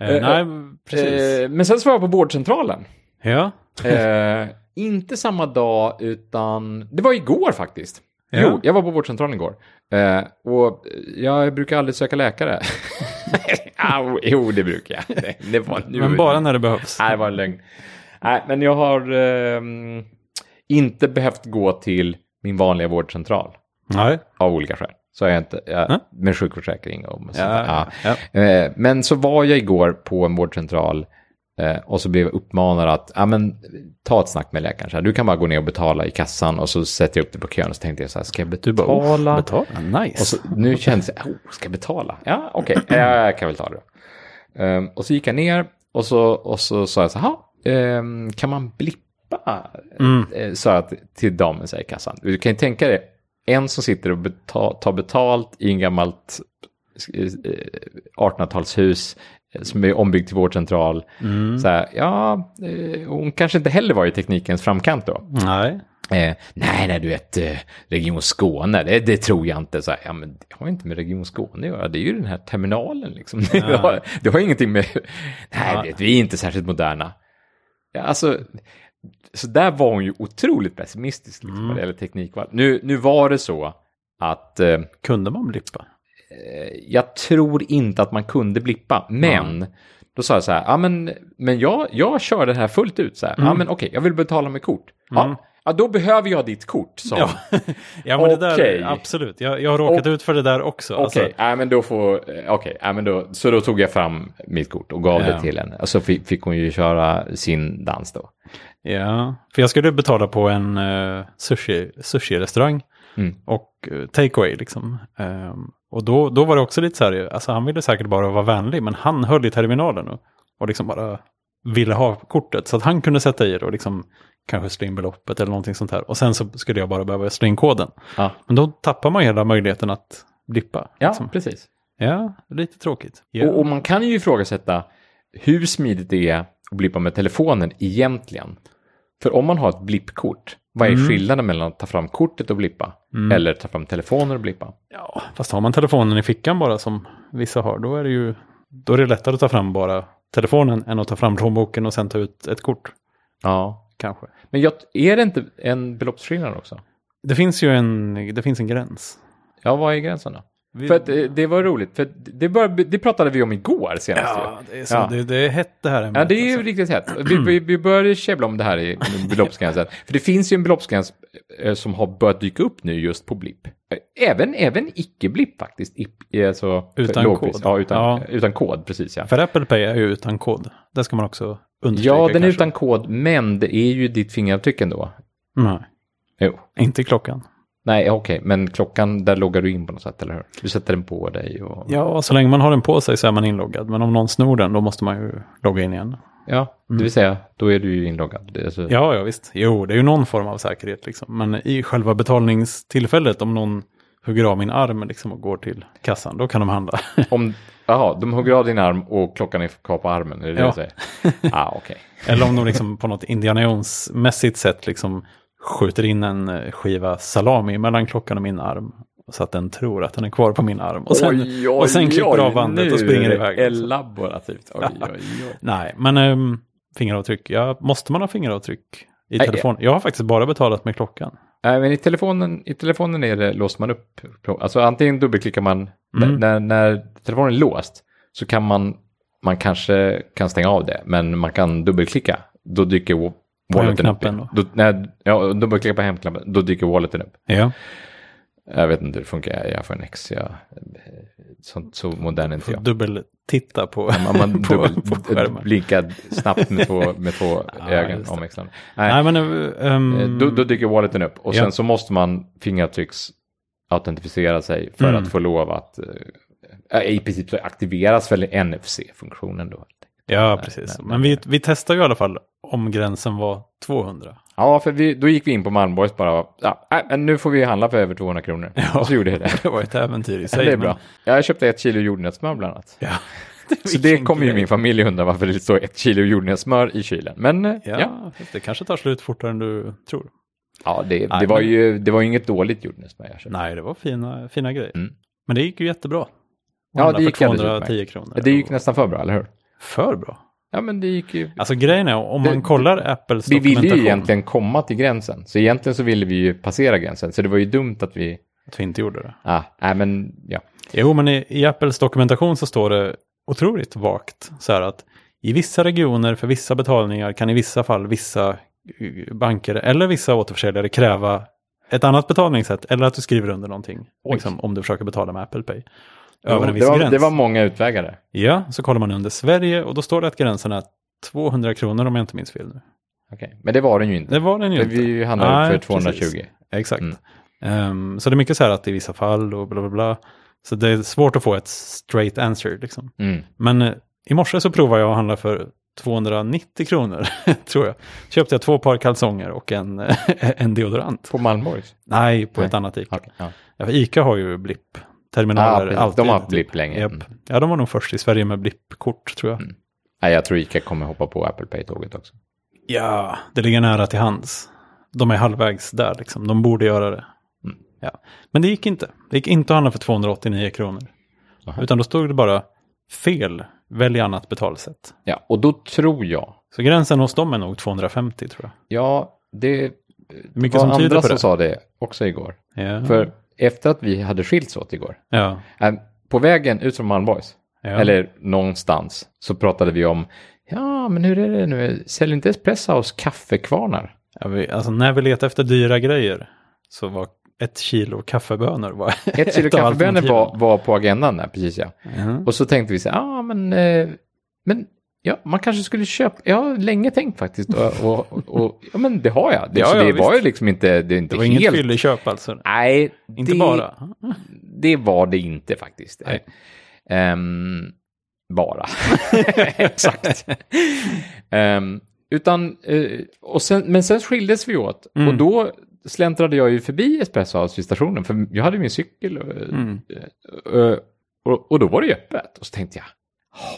Eh, nej, Eh, precis. Eh, men sen så var jag på vårdcentralen. Ja. Eh, inte samma dag, utan det var igår faktiskt. Ja. Jo, jag var på vårdcentralen igår. Eh, och jag brukar aldrig söka läkare. *laughs* Au, jo, det brukar jag. Det, det var nu. Men bara när det behövs. Nej, det var en lögn. Nej, men jag har ehm, inte behövt gå till min vanliga vårdcentral Nej. av olika skäl. Så jag inte, jag, Mm. med sjukförsäkring och sånt Ja, ja, ja. Eh, Men så var jag igår på en vårdcentral eh, och så blev jag uppmanad att ja, men, ta ett snack med läkaren. Så här, du kan bara gå ner och betala i kassan och så sätter jag upp det på kön och så tänkte jag så här, ska jag Du bara, betala? betala? Nice. Och så, nu känns det, oh, ska jag betala? Ja, okej, *clears throat* okay. jag kan väl ta det. Ehm, och så gick jag ner och så, och så sa jag så här, "Ha, ehm, kan man blippa? Mm. Eh, sa jag till- till damen så här i kassan. Du kan ju tänka dig, en som sitter och beta, tar betalt i en gammalt eh, 1800-talshus eh, som är ombyggt till vårdcentral. Mm. Så här, ja, eh, hon kanske inte heller var i teknikens framkant då. Nej. Eh, nej, nej, du vet, eh, Region Skåne, det, det tror jag inte. Så här, ja, men det har inte med Region Skåne att göra, det är ju den här terminalen liksom. *laughs* Det, har, det har ingenting med, nej, Ja. vet, vi är inte särskilt moderna. Ja, alltså, så där var hon ju otroligt pessimistisk liksom, Mm. vad det gäller teknikval. Nu, nu var det så att eh, Kunde man blippa? Jag tror inte att man kunde blippa, men då sa jag så här, ja men, men jag, jag kör det här fullt ut så här, ja men okej, jag vill betala med kort. Ja, ja, då behöver jag ditt kort, sa Ja, *laughs* ja men det Okej. där, absolut. Jag, jag har råkat Och- ut för det där också. Okej, Alltså, ja, men då får, eh, okej, ja, men då, så då tog jag fram mitt kort och gav Ja. det till henne. Och så fick, fick hon ju köra sin dans då. ja, för jag skulle betala på en uh, sushi, sushi-restaurang Mm. och uh, takeaway liksom. Ehm, och då, då var det också lite så här, alltså han ville säkert bara vara vänlig, men han höll i terminalen och, och liksom bara ville ha kortet. Så att han kunde sätta i det och liksom kanske slå in beloppet eller någonting sånt här. Och sen så skulle jag bara behöva slå in koden. Ja, Men då tappar man hela möjligheten att blippa. ja liksom. precis. ja lite tråkigt. Ja. Och, och man kan ju ifrågasätta hur smidigt det är att blippa med telefonen egentligen. För om man har ett blippkort, vad är Mm. skillnaden mellan att ta fram kortet och blippa? Eller ta fram telefonen och blippa? Ja, fast har man telefonen i fickan bara som vissa har, då är det ju då är det lättare att ta fram bara telefonen än att ta fram plånboken och sen ta ut ett kort. Ja. Kanske. Men jag, är det inte en beloppsskillnad också? Det finns ju en, det finns en gräns. Ja, vad är gränsen då? Vi, För att eh, det var roligt, för det, bör, det pratade vi om igår senast. ju. ja, det är, så, Ja. Det, det är hett det här ämnet. Ja, det är ju alltså. riktigt hett. Vi, vi, vi började käbbla om det här i beloppsgränsen. För det finns ju en beloppsgräns eh, som har börjat dyka upp nu just på blipp. Eh, Även, även icke-blipp faktiskt. Alltså, Utan lågpris. kod. Ja, utan, Ja. utan kod, precis ja. För Apple Pay är ju utan kod. Det ska man också understryka. Ja, den är kanske. utan kod, men det är ju ditt fingeravtryck ändå. Nej, Jo. inte klockan. Nej, okej, men klockan, där loggar du in på något sätt, eller hur? Du sätter den på dig och... Ja, så länge man har den på sig så är man inloggad. Men om någon snor den, då måste man ju logga in igen. Ja, det vill säga, då är du ju inloggad. Det alltså... Ja, ja visst. Jo, det är ju någon form av säkerhet liksom. Men i själva betalningstillfället, om någon hugger av min arm liksom och går till kassan, då kan de handla. *laughs* Om, jaha, de hugger av din arm och klockan är kvar på armen, är det det Ja. du säger? ah, okej. *laughs* Eller om de liksom på något Indiana Jones-mässigt sätt liksom skjuter in en eh, skiva salami mellan klockan och min arm. Så att den tror att den är kvar på min arm. Och sen, och sen klipper av bandet och springer iväg. Liksom. det laborativt. Oj, oj, oj. *laughs* Nej, men äm, fingeravtryck. Ja, måste man ha fingeravtryck i Nej, telefon? Jag har faktiskt bara betalat med klockan. Nej, men i telefonen, i telefonen är det, låser man upp. Alltså antingen dubbelklickar man, Mm. när, när telefonen är låst så kan man, man kanske kan stänga av det, men man kan dubbelklicka. Då dyker walleten upp. Då, när, ja, dubbelklicka på hemknappen, då dyker walleten upp. Ja, Jag vet inte hur det funkar, jag för en X, jag, sånt, så modern är inte får jag. dubbeltitta på, Man, man *laughs* på, dubbel, på skärmen. blinkar snabbt med två, *laughs* med två Ja, ögon omväxlande. Nej, Nej, men... Eh, Då, då dyker walleten upp och sen Ja. så måste man fingertrycks autentisera sig för Mm. att få lov att eh, i princip så aktiveras väl NFC-funktionen då. Ja, precis. men vi, vi testar ju i alla fall om gränsen var 200. Ja, för vi, då gick vi in på Malmborgs bara, ja, men nu får vi handla för över 200 kronor. Ja. Och så gjorde jag det. *laughs* Det var ett äventyr i sig. det är men- bra. Jag köpte ett kilo jordnötssmör bland annat. Ja. *laughs* Så det kommer ju min familj undra varför det står ett kilo jordnötssmör i kylen. Men eh, Ja, ja, det kanske tar slut fortare än du tror. ja det, det, Nej, var men- ju, det var ju inget dåligt jordnötssmör jag köpte. Nej, det var fina, fina grejer. Mm. Men det gick ju jättebra. Ja, det gick för alldeles 210 utmärkt. kronor. Det gick Och- nästan för bra, eller hur? För bra. Ja, men det gick ju... Alltså grejen är, om Det- man kollar Apples Vi ville ju egentligen komma till gränsen, så egentligen så ville vi ju passera gränsen, så det var ju dumt att vi... Att vi inte gjorde det. Ah, nej, men ja. Jo, men i, i Apples dokumentation så står det otroligt vagt så här att i vissa regioner för vissa betalningar kan i vissa fall vissa eh, banker eller vissa återförsäljare kräva ett annat betalningssätt eller att du skriver under någonting. Liksom, om du försöker betala med Apple Pay. Det Över var, en viss det, var, gräns. det var många utvägar där. Ja, så kollar man under Sverige och då står det att gränsen är 200 kronor om jag inte minns fel nu. Okej, Men det var den ju inte. Det var den ju För inte. vi handlade Nej, för 220. precis. Exakt. Mm. Ehm, så det är mycket så här att i vissa fall och bla bla bla. Så det är svårt att få ett straight answer liksom. Mm. Men eh, i morse så provade jag att handla för 290 kronor, *laughs* tror jag. Köpte jag två par kalsonger och en, *laughs* en deodorant. På Malmborgs? Nej, på Nej. ett annat Ica. Okej, ja. Ica har ju Ah, precis. alltid. De har typ. blipp länge. Mm. Ja, de var nog först i Sverige med blippkort, tror jag. Mm. Nej, jag tror Ica kommer hoppa på Apple Pay-tåget också. Ja, det ligger nära till hands. De är halvvägs där, liksom. De borde göra det. Mm. Ja. Men det gick inte. Det gick inte att handla för 289 kronor. Aha. Utan då stod det bara fel, välj annat betalsätt. Ja, och då tror jag, Så gränsen hos dem är nog 250 tror jag. ja, det, Mycket var som andra som sa det också igår. Ja. För efter att vi hade skilts åt igår, ja. eh, på vägen ut från Malmborgs, ja. eller någonstans, så pratade vi om, ja, men hur är det nu, säljer inte Espresso House kaffekvarnar? Ja, vi, alltså när vi letade efter dyra grejer så var ett kilo kaffebönor var Ett *laughs* kilo av kaffebönor var, var på agendan där, precis ja. Ja. Och så tänkte vi så här, ja men, eh, men ja, man kanske skulle köpa, jag har länge tänkt faktiskt, och, och, och, ja men det har jag. Det, Ja, så ja, det var ju liksom inte, det är inte Det var inget helt... fylleköp alltså. Nej, Inte det, bara. Det var det inte faktiskt. Ehm, bara. *laughs* Exakt. Ehm, utan, eh, och sen, men sen skildes vi åt. Mm. Och då släntrade jag ju förbi Espresso House vid stationen. För jag hade min cykel. Och, Mm. eh, och, och då var det öppet. Och så tänkte jag,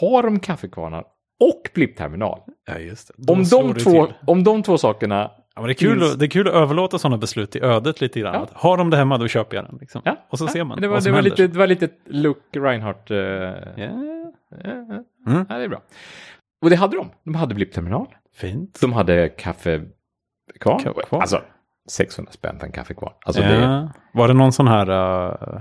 har de kaffekvarnar och blippterminal? Ja, just det. Då Om de, det två, till. om de två sakerna... Ja, men det, är kul, finns- att- det är kul att överlåta sådana beslut till ödet lite grann. Ja. Har de det hemma då köper jag den. Liksom. Ja, Och så ja, ser man Det var, vad det som var, händer. lite, det var lite Luke Reinhardt. eh, Ja, Ja, ja. Mm. ja, det är bra. Och det hade de. De hade blippterminal. fint. De hade kaffekvarn. Kaffekvarn. Alltså 600 spänn för en kaffekvarn. Alltså ja. det Var det någon sån här... uh,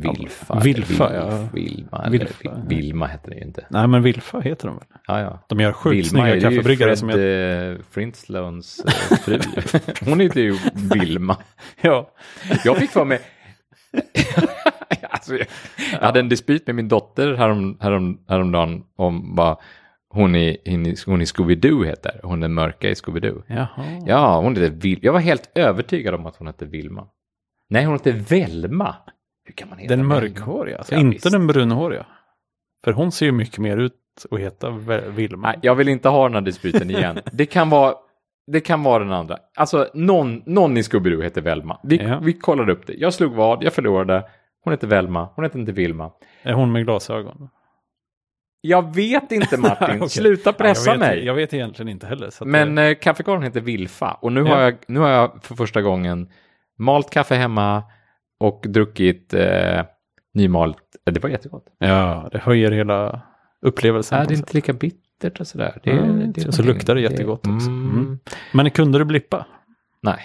Vilfa. Vilfa, ja. Vilma. Vilfa. Vilma heter det ju inte. nej, men Wilfa heter de väl? Ja, ja. De gör sjukt Vilma snygga kaffebryggare Fred som jag... eh, Frintslones eh, fru. *laughs* Hon heter ju Vilma. *laughs* Ja. Jag fick för mig... *laughs* alltså, jag, jag hade en dispyt med min dotter härom, härom, häromdagen om vad hon i, hon i, Scooby-Doo heter. Hon är mörka i Scooby-Doo. Ja, hon heter Vil- Jag var helt övertygad om att hon hette Vilma. Nej, hon heter Velma. Hur kan man heta Den mörkhåriga, alltså Ja, inte visst. den brunhåriga. För hon ser ju mycket mer ut att heta Vilma. Nej, jag vill inte ha den här dispyten igen. *laughs* det kan vara... Det kan vara den andra. Alltså, någon, någon i Scooby-Doo heter Velma. Vi, Ja. vi kollade upp det. Jag slog vad, jag förlorade. Hon heter Velma, hon heter inte Vilma. Är hon med glasögon? Jag vet inte *laughs* Martin, Okej. sluta pressa jag vet, mig. Jag vet egentligen inte heller. Men det, eh, kaffekorven heter Vilfa och nu, Ja. har jag, nu har jag för första gången malt kaffe hemma och druckit eh, nymalt. Eh, Det var jättegott. ja, det höjer hela upplevelsen. Är på det något inte lika bittert och sådär? Det, Mm, det är så luktar det jättegott också. Mm, Mm. Men kunde du blippa? Nej.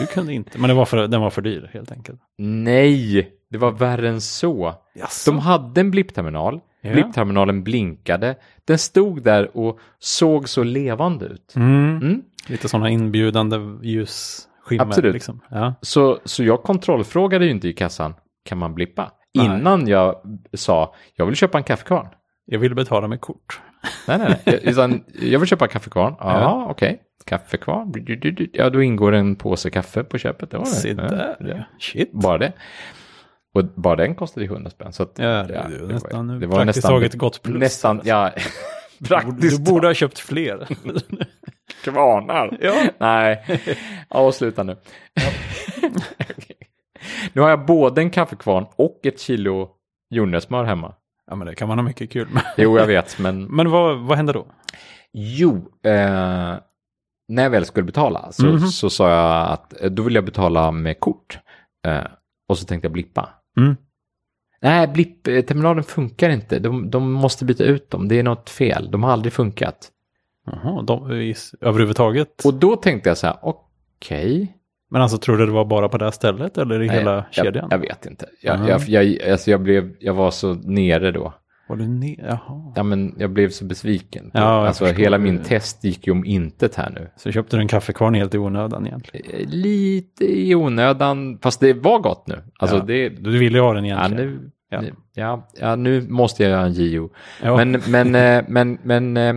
Du kunde inte, men det var för, den var för dyr helt enkelt. Nej, det var värre än så. Jaså? De hade en blippterminal. Ja. Blippterminalen blinkade. Den stod där och såg så levande ut. Mm. Mm. Lite sådana inbjudande ljusskimmer. Absolut. Liksom. Ja. Så, så jag kontrollfrågade ju inte i kassan, kan man blippa? Nej. Innan jag sa, jag vill köpa en kaffekvarn. Jag ville betala med kort. Nej, nej, nej. *laughs* Utan, jag vill köpa en kaffekvarn. Ja, Ja. okej. Kaffekvarn. Ja, då ingår en påse kaffe på köpet. Det var det. Se Ja, där, ja. ja. Shit. Bara det. Och bara den kostade ju 100 spänn. Så att, Ja, det är var- nästan det var nästan, taget gott plus. Nästan, ja. *laughs* praktiskt Du borde ha köpt fler. *laughs* kvarnar. ja. Nej, ja, sluta nu. *laughs* nu har jag både en kaffekvarn och ett kilo jordnötssmör hemma. ja, men det kan man ha mycket kul med. Jo, jag vet, men *laughs* Men vad, vad hände då? jo, eh, när jag väl skulle betala så, Mhm. så sa jag att eh, då vill jag betala med kort. Eh, och så tänkte jag blippa. Mm. Nej, blippterminalen funkar inte. De, de måste byta ut dem. Det är något fel. De har aldrig funkat. Jaha, de, i, överhuvudtaget. Och då tänkte jag så här, okej. Men alltså tror du det var bara på det här stället eller i Nej, hela kedjan? Jag vet inte. Jag, jag, jag, alltså jag, blev, jag var så nere då. Var du ner? Jaha. Ja, men jag blev så besviken. Ja, jag alltså hela det. min test gick ju om intet här nu. Så köpte du en kaffekvarn helt i onödan egentligen? Eh, Lite i onödan, fast det var gott nu. Alltså Ja, det, Du ville ju ha den ja, egentligen? nu, Ja. nu- ja, ja, nu måste jag göra en JO. Ja. Men, men, eh, men, men, eh,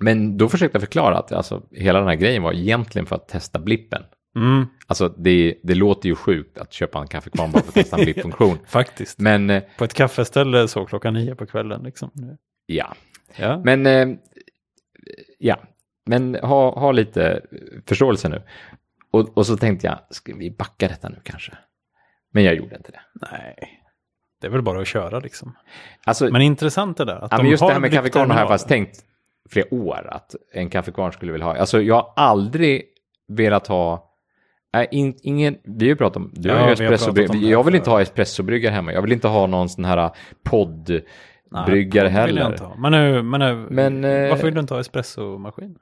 men då försökte jag förklara att alltså, hela den här grejen var egentligen för att testa blippen. Mm, Alltså det, det låter ju sjukt att köpa en kaffekvarn bara för att testa en blippfunktion. *laughs* faktiskt. Men eh, På ett kaffeställe så klockan nio på kvällen liksom. ja, Ja. men eh, ja, men ha, ha lite förståelse nu. Och, och så tänkte jag, ska vi backa detta nu kanske? Men jag gjorde inte det. Nej. Det är väl bara att köra liksom. Alltså, Men intressant det där. Att ja, de just det har här med kaffekvarn har jag faktiskt tänkt flera år att en kaffekvarn skulle vilja ha. Alltså jag har aldrig velat ha Nej, in, ingen, vi har ju pratat om, du Ja, har ju vi har om det Jag vill inte ha espressobryggare hemma. Jag vill inte ha någon sån här Nej, vill jag heller. inte ha. Men, nu, men, nu, Men, eh, varför vill du inte ha espressomaskin?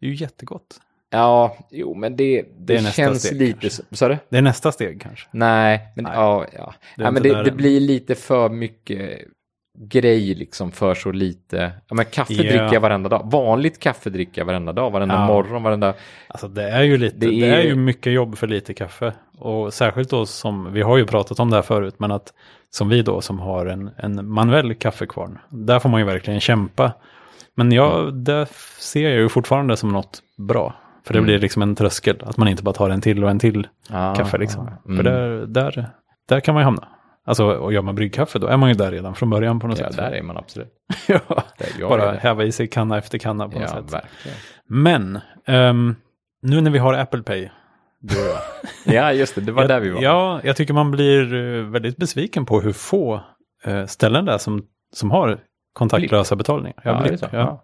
Det är ju jättegott. Ja, jo, men det, det, Det känns steg, lite... Sa du? Det är nästa steg kanske. Nej, men Nej. ja, ja. Det ja men det, det blir lite för mycket grej liksom för så lite. Ja, men kaffe Ja. dricker jag varenda dag. Vanligt kaffe dricker jag varenda dag, varenda Ja. morgon, varenda... Alltså det är ju lite, Det det är- är... ju mycket jobb för lite kaffe. Och särskilt då som, vi har ju pratat om det här förut, men att som vi då som har en, en manuell kaffekvarn, där får man ju verkligen kämpa. Men jag, Mm. det ser jag ju fortfarande som något bra. För det Mm. blir liksom en tröskel, att man inte bara tar en till och en till Ah, kaffe liksom. mm. För där, där, där kan man ju hamna. Alltså, och gör man bryggkaffe då är man ju där redan från början på något Ja, sätt. där är man absolut. *laughs* ja, bara häva i sig kanna efter kanna på något Ja, sätt. verkligen. Men, ehm, nu när vi har Apple Pay, du och jag, *laughs* Ja, just det. Det var jag, där vi var. Ja, jag tycker man blir eh, väldigt besviken på hur få eh, ställen det är som, som har kontaktlösa betalningar. Ja, Ja, blipp, ja. Ja.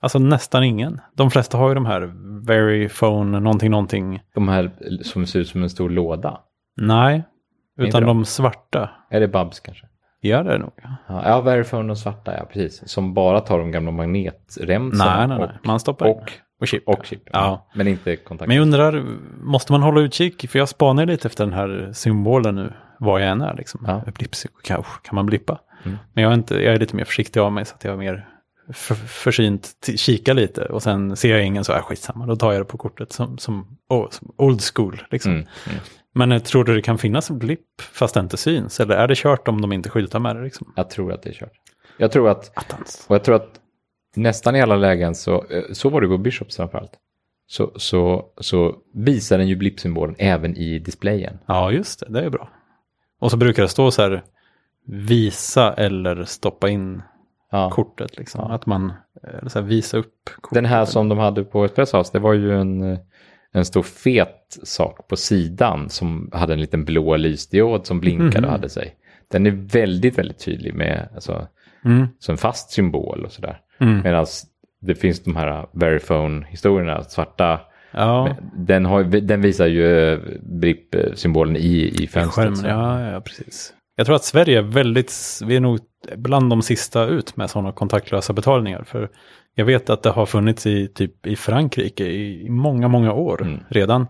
Alltså nästan ingen. De flesta har ju de här Veryphone någonting någonting. De här som ser ut som en stor låda. Nej, utan de? de svarta. Är det Babs kanske? Gör det nog. Ja. Ja, ja Verifone och svarta, ja precis. Som bara tar de gamla magnetremsorna. Nej, nej, nej. Och, Man stoppar och, och chip. och chip. Ja. Men inte kontakt. Men jag undrar, måste man hålla utkik? För jag spanar lite efter den här symbolen nu, var jag än är. Liksom. Ja. Blips, kan, kan man blippa? Mm. Men jag är, inte, jag är lite mer försiktig av mig så att jag är mer för, försynt kika lite. Och sen ser jag ingen så är skitsamma, då tar jag det på kortet som, som, oh, som old school. Liksom. Mm, mm. Men jag tror du det kan finnas blipp fast det inte syns? Eller är det kört om de inte skyltar med det? Liksom? Jag tror att det är kört. Jag tror att, Attans. och jag tror att nästan i alla lägen så, eh, så var det på Bishops framförallt. Så, så, så visar den ju blippsymbolen även i displayen. Ja, just det. Det är bra. Och så brukar det stå så här, visa eller stoppa in Ja. kortet. Liksom. Ja. Att man eller så här, visa upp kortet. Den här som de hade på Espresso House, det var ju en, eh, en stor fet sak på sidan som hade en liten blå lysdiod som blinkade Mhm. och hade sig. Den är väldigt, väldigt tydlig med alltså, Mm. så en fast symbol och sådär. Mm. Medan det finns de här Verifone-historierna, svarta, Ja, den, har, den visar ju eh, BRIP-symbolen i, i fönstret. skärmen. Ja, ja, precis. Jag tror att Sverige är väldigt, vi är nog bland de sista ut med sådana kontaktlösa betalningar. För jag vet att det har funnits i typ i Frankrike i, i många, många år Mm. redan.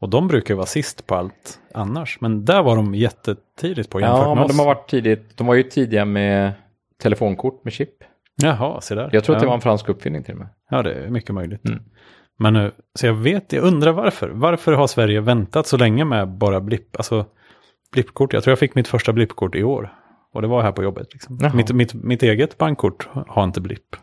Och de brukar ju vara sist på allt annars. Men där var de jättetidigt på jämfört Ja, med men oss. de har varit tidigt. De var ju tidiga med telefonkort med chip. Jaha, se där. Jag tror att det var en fransk uppfinning till och med. Ja, det är mycket möjligt. Mm. Men nu, så jag vet, jag undrar varför. Varför har Sverige väntat så länge med bara blipp, alltså blippkort? Jag tror jag fick mitt första blippkort i år. Och det var här på jobbet. Liksom. Mitt, mitt, mitt eget bankkort har inte blipp.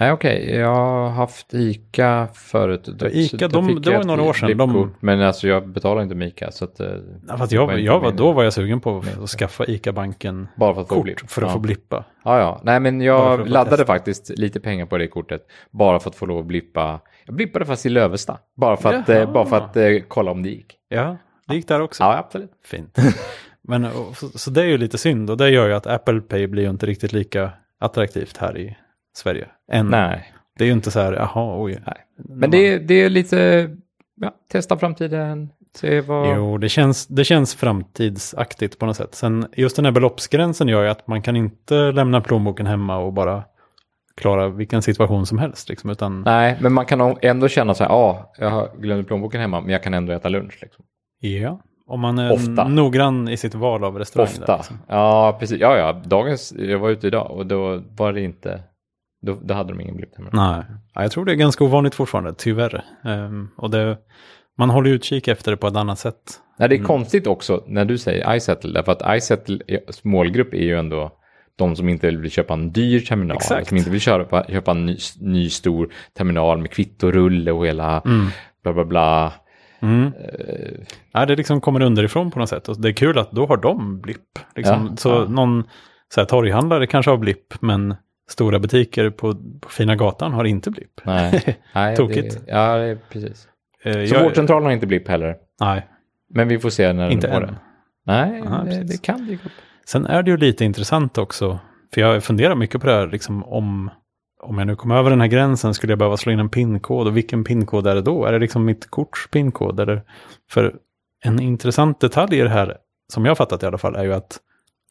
Nej, okej. Jag har haft ICA förut. Då, Ica, de- det var några år sedan. De-. Men alltså jag betalar inte med ICA. Så att, eh, Ja, fast jag, var jag var, då var jag sugen på att, skaffa ICA-banken Bara för att få kort blipp. för att ja. få blippa. Ja, ja. Nej, men jag laddade testa. faktiskt lite pengar på det kortet. Bara för att få lov att blippa. Jag blippade fast i Lövesta. Bara för att, Jaha. eh, bara för att eh, kolla om det gick. Ja, det gick där också. Ja, absolut. Fint. *laughs* Men, så, det är ju lite synd och det gör ju att Apple Pay blir ju inte riktigt lika attraktivt här i Sverige. Än. Nej. Det är ju inte så här, jaha, oj. Nej. Men det, är- det är lite, ja, testa framtiden. Se vad... Jo, det känns, det känns framtidsaktigt på något sätt. Sen just den här beloppsgränsen gör ju att man kan inte lämna plånboken hemma och bara klara vilken situation som helst. Liksom, utan, Nej, men man kan ändå känna så här, ja, jag har glömt plånboken hemma, men jag kan ändå äta lunch. Liksom. Ja, om man är Ofta. noggrann i sitt val av restaurang. där, Ofta. liksom. Ja, precis. Ja, ja, dagens, jag var ute idag och då var det inte, då, då hade de ingen blipp hemma. Nej, ja, jag tror det är ganska ovanligt fortfarande, tyvärr. Ehm, och det, man håller utkik efter det på ett annat sätt. Nej, Mm. det är konstigt också när du säger iSettle, därför att iSettle, är- målgrupp är ju ändå de som inte vill köpa en dyr terminal, Exakt. som inte vill köpa, köpa en ny, ny stor terminal med kvittorulle och hela bla bla bla. Mm. Eh, Ja, det liksom kommer underifrån på något sätt. Och det är kul att då har de blipp. Liksom. Ja, så ja. någon så här, torghandlare kanske har blipp, men stora butiker på, på fina gatan har inte blipp. nej, *laughs* nej Tokigt. Det, ja, det precis. Eh, Så jag- vårdcentralen har inte blipp heller. Nej, Men vi får se när inte den får det. Nej, Aha, det, det kan dyka upp. Sen är det ju lite intressant också, för jag funderar mycket på det här, liksom om, om jag nu kommer över den här gränsen, skulle jag behöva slå in en pinkod och vilken pinkod är det då? Är det liksom mitt korts pinkod? Eller, för en intressant detalj i det här, som jag fattat i alla fall, är ju att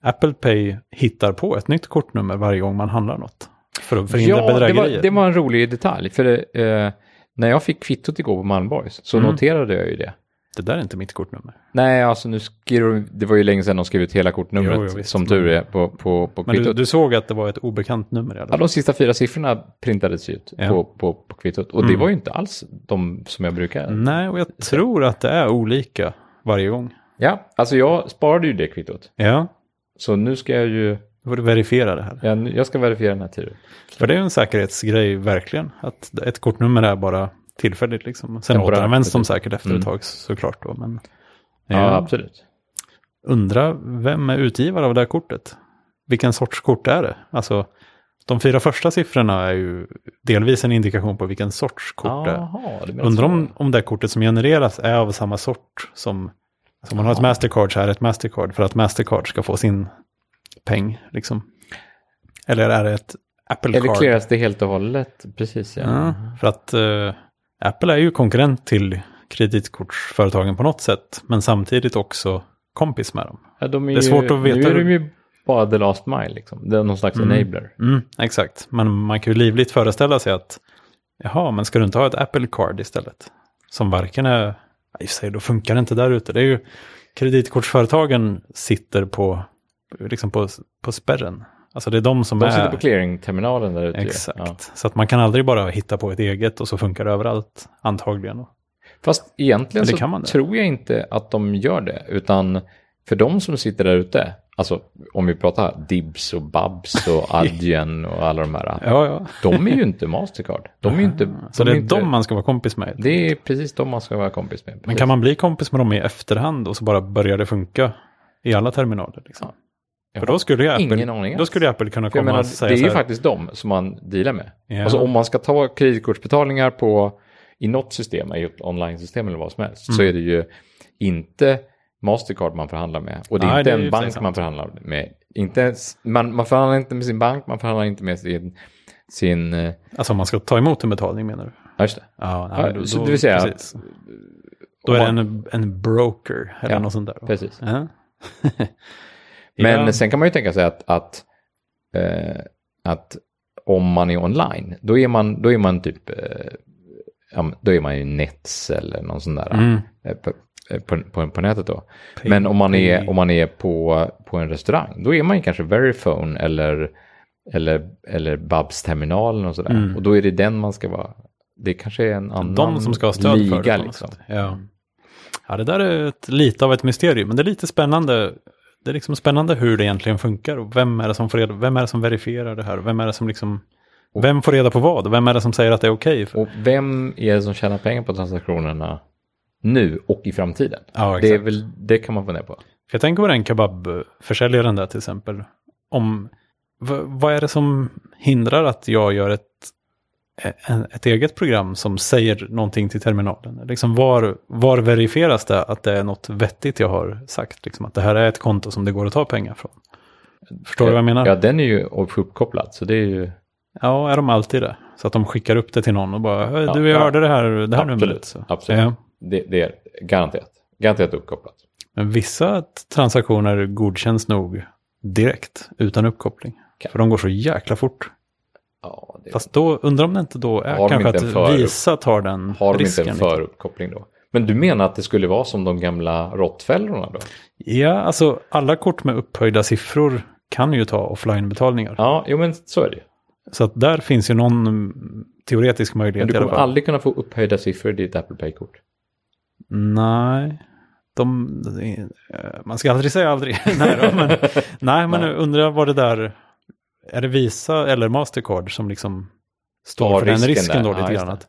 Apple Pay hittar på ett nytt kortnummer varje gång man handlar något. För att förhindra Ja, det bedrägerier. var, det var en rolig detalj. För det, eh, när jag fick kvittot igår på Malmborgs så Mm. noterade jag ju det. Det där är inte mitt kortnummer. Nej, alltså nu skrev de- det var ju länge sedan de skrev ut hela kortnumret Jo, jo, som tur är på, på, på Men du, du såg att det var ett obekant nummer alla Ja, de sista fyra siffrorna printades ut Ja. på, på, på kvittot. Och det Mm. var ju inte alls de som jag brukar. Nej, och jag tror att det är olika varje gång. Ja, alltså jag sparade ju det kvittot. Ja, Så nu ska jag ju, då får du verifiera det här. ja, jag ska verifiera den här tiden. För det är ju en säkerhetsgrej verkligen. Att ett kortnummer är bara tillfälligt liksom. Sen Temporärt, återanvänds de säkert efter Mm. ett tag såklart då. Men Ja, ja, absolut. undra vem är utgivare av det här kortet? Vilken sorts kort är det? Alltså, de fyra första siffrorna är ju delvis en indikation på vilken sorts kort det är. Jaha, det menar Undrar om, om det här kortet som genereras är av samma sort som... Alltså man har ett. Mastercard så är det ett Mastercard för att Mastercard ska få sin peng. Liksom. Eller är det ett Apple Eller Card? clearas det helt och hållet? Precis, ja. Ja, för att eh, Apple är ju konkurrent till kreditkortsföretagen på något sätt. Men samtidigt också kompis med dem. Ja, de är Det är ju, svårt att veta Nu är de ju bara the last mile liksom. Det är någon slags Mm. enabler. Mm, exakt, men man kan ju livligt föreställa sig att jaha, men ska du inte ha ett Apple Card istället? Som varken är, i och för sig då funkar det inte där ute. Det är ju kreditkortsföretagen sitter på, liksom på, på spärren. Alltså det är de som De är... sitter på clearingterminalen där ute. Exakt. Ja. Så att man kan aldrig bara hitta på ett eget och så funkar det överallt, antagligen. Fast egentligen Men så man tror jag inte att de gör det. Utan för de som sitter där ute, alltså om vi pratar Dibs och Babs och *laughs* Adyen och alla de här. Ja, ja. De är ju inte Mastercard. De är ju inte... Så de det är inte, de man ska vara kompis med. Det är precis de man ska vara kompis med. Men Precis. kan man bli kompis med dem i efterhand och så bara börjar det funka i alla terminaler? Liksom? För då skulle, ju Apple, ingen aning då skulle Apple kunna komma menar, och det säga är så ju här, faktiskt de som man dealar med. Ja. Alltså om man ska ta kreditkortsbetalningar på i något system, i ett online-system eller vad som helst, Mm. så är det ju inte Mastercard man förhandlar med. Och det är Nej, inte det är ju en bank man förhandlar med. Inte ens, man, man förhandlar inte med sin bank, man förhandlar inte med sin... sin eh, Alltså om man ska ta emot en betalning menar du? ja, just det. Ja, Ja, nej, så det vill säga precis. Då är det en, en broker eller Ja, något sånt där. då. Precis. Ja. *laughs* Men ja. sen kan man ju tänka sig att, att, eh, att om man är online, då är man, då är man typ eh, då är man ju Nets eller någon sån där Mm. eh, på, eh, på, på, på nätet då. Men om man är, om man är på, på en restaurang, då är man ju kanske Verifone eller, eller, eller Babs terminalen och sådär. Mm. Och då är det den man ska vara. Det kanske är en annan De som ska ha stöd liga för det. liksom. Ja. ja, det där är ett, lite av ett mysterium, men det är lite spännande. Det är liksom spännande hur det egentligen funkar och vem är det som får reda, vem är det som verifierar det här vem är det som liksom, vem får reda på vad vem är det som säger att det är okej? för- Och vem är det som tjänar pengar på transaktionerna nu och i framtiden? Ja, det, väl, det kan man fundera på. För jag tänker på den kebabförsäljaren där till exempel. Om, vad är det som hindrar att jag gör ett, ett eget program som säger någonting till terminalen? Liksom var, var verifieras det att det är något vettigt jag har sagt? Liksom att det här är ett konto som det går att ta pengar från. Förstår du vad jag menar? Ja, den är ju uppkopplad, så det är ju... Ja, är de alltid det? Så att de skickar upp det till någon och bara, "Hej, Ja, du jag ja. hörde det här, det här numret. Absolut, Så. absolut. Ja. Det, det är garanterat. Garanterat uppkopplat. Men vissa transaktioner godkänns nog direkt utan uppkoppling. Kan- För de går så jäkla fort. Ja, det Fast då undrar om det inte då är Har kanske att för- Visa tar den har de inte en föruppkoppling då? Men du menar att det skulle vara som de gamla råttfällorna då? Ja, alltså alla kort med upphöjda siffror kan ju ta offline-betalningar. Ja, jo men så är det ju. Så att där finns ju någon teoretisk Men möjlighet du i alla kommer aldrig kunna få upphöjda siffror i ditt Apple Pay-kort. Nej, de, eh, man ska aldrig säga aldrig. *laughs* nej, då, men, *laughs* nej, men Nej. undrar vad det där, är det Visa eller Mastercard som liksom står Tar för den risken då där. Ja, lite grann? Att,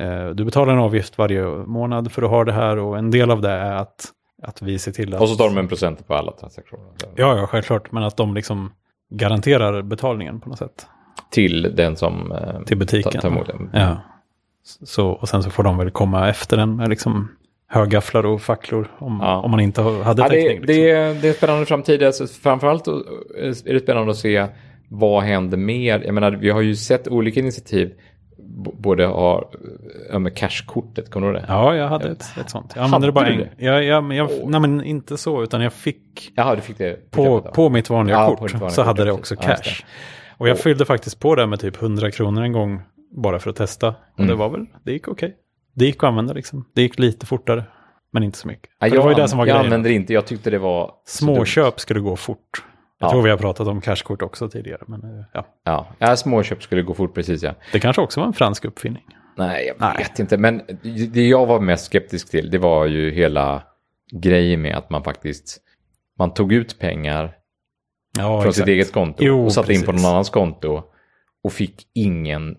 eh, du betalar en avgift varje månad för att ha det här och en del av det är att, att vi ser till att... Och så tar de en procent på alla transaktioner. Ja, ja, självklart, men att de liksom garanterar betalningen på något sätt Till den som eh, till butiken. tar, emot den. Ja. Så, och sen så får de väl komma efter den med liksom högafflar och facklor om, Ja. om man inte hade Ja, det, liksom. det, är, det är spännande framtid. Alltså, framförallt är det spännande att se vad händer mer. Jag menar, vi har ju sett olika initiativ. Både har ja, med cashkortet, kommer du ihåg det? Ja, jag hade ett, ett sånt. Jag använde det bara en det? ja, ja, men jag, Nej, men inte så, utan jag fick Jaha, du fick det på, va? på mitt vanliga Ja, på kort ditt vanliga så kort, hade det också precis. Ja, cash. Och jag fyllde faktiskt på det med typ 100 kronor en gång bara för att testa. Och Mm. det var väl, det gick okej. Det gick att använda liksom. Det gick lite fortare, men inte så mycket. Ja, jag det var ju det som var jag grejen. använder inte, jag tyckte det var... Småköp skulle gå fort. Jag Ja. tror vi har pratat om cashkort också tidigare. Men eh, ja, Ja, ja, småköp skulle gå fort, precis ja. det kanske också var en fransk uppfinning. Nej, jag Nej. vet inte. Men det jag var mest skeptisk till, det var ju hela grejen med att man faktiskt, man tog ut pengar Ja, från exakt. sitt eget konto Jo, och satte in på precis. någon annans konto och fick ingen,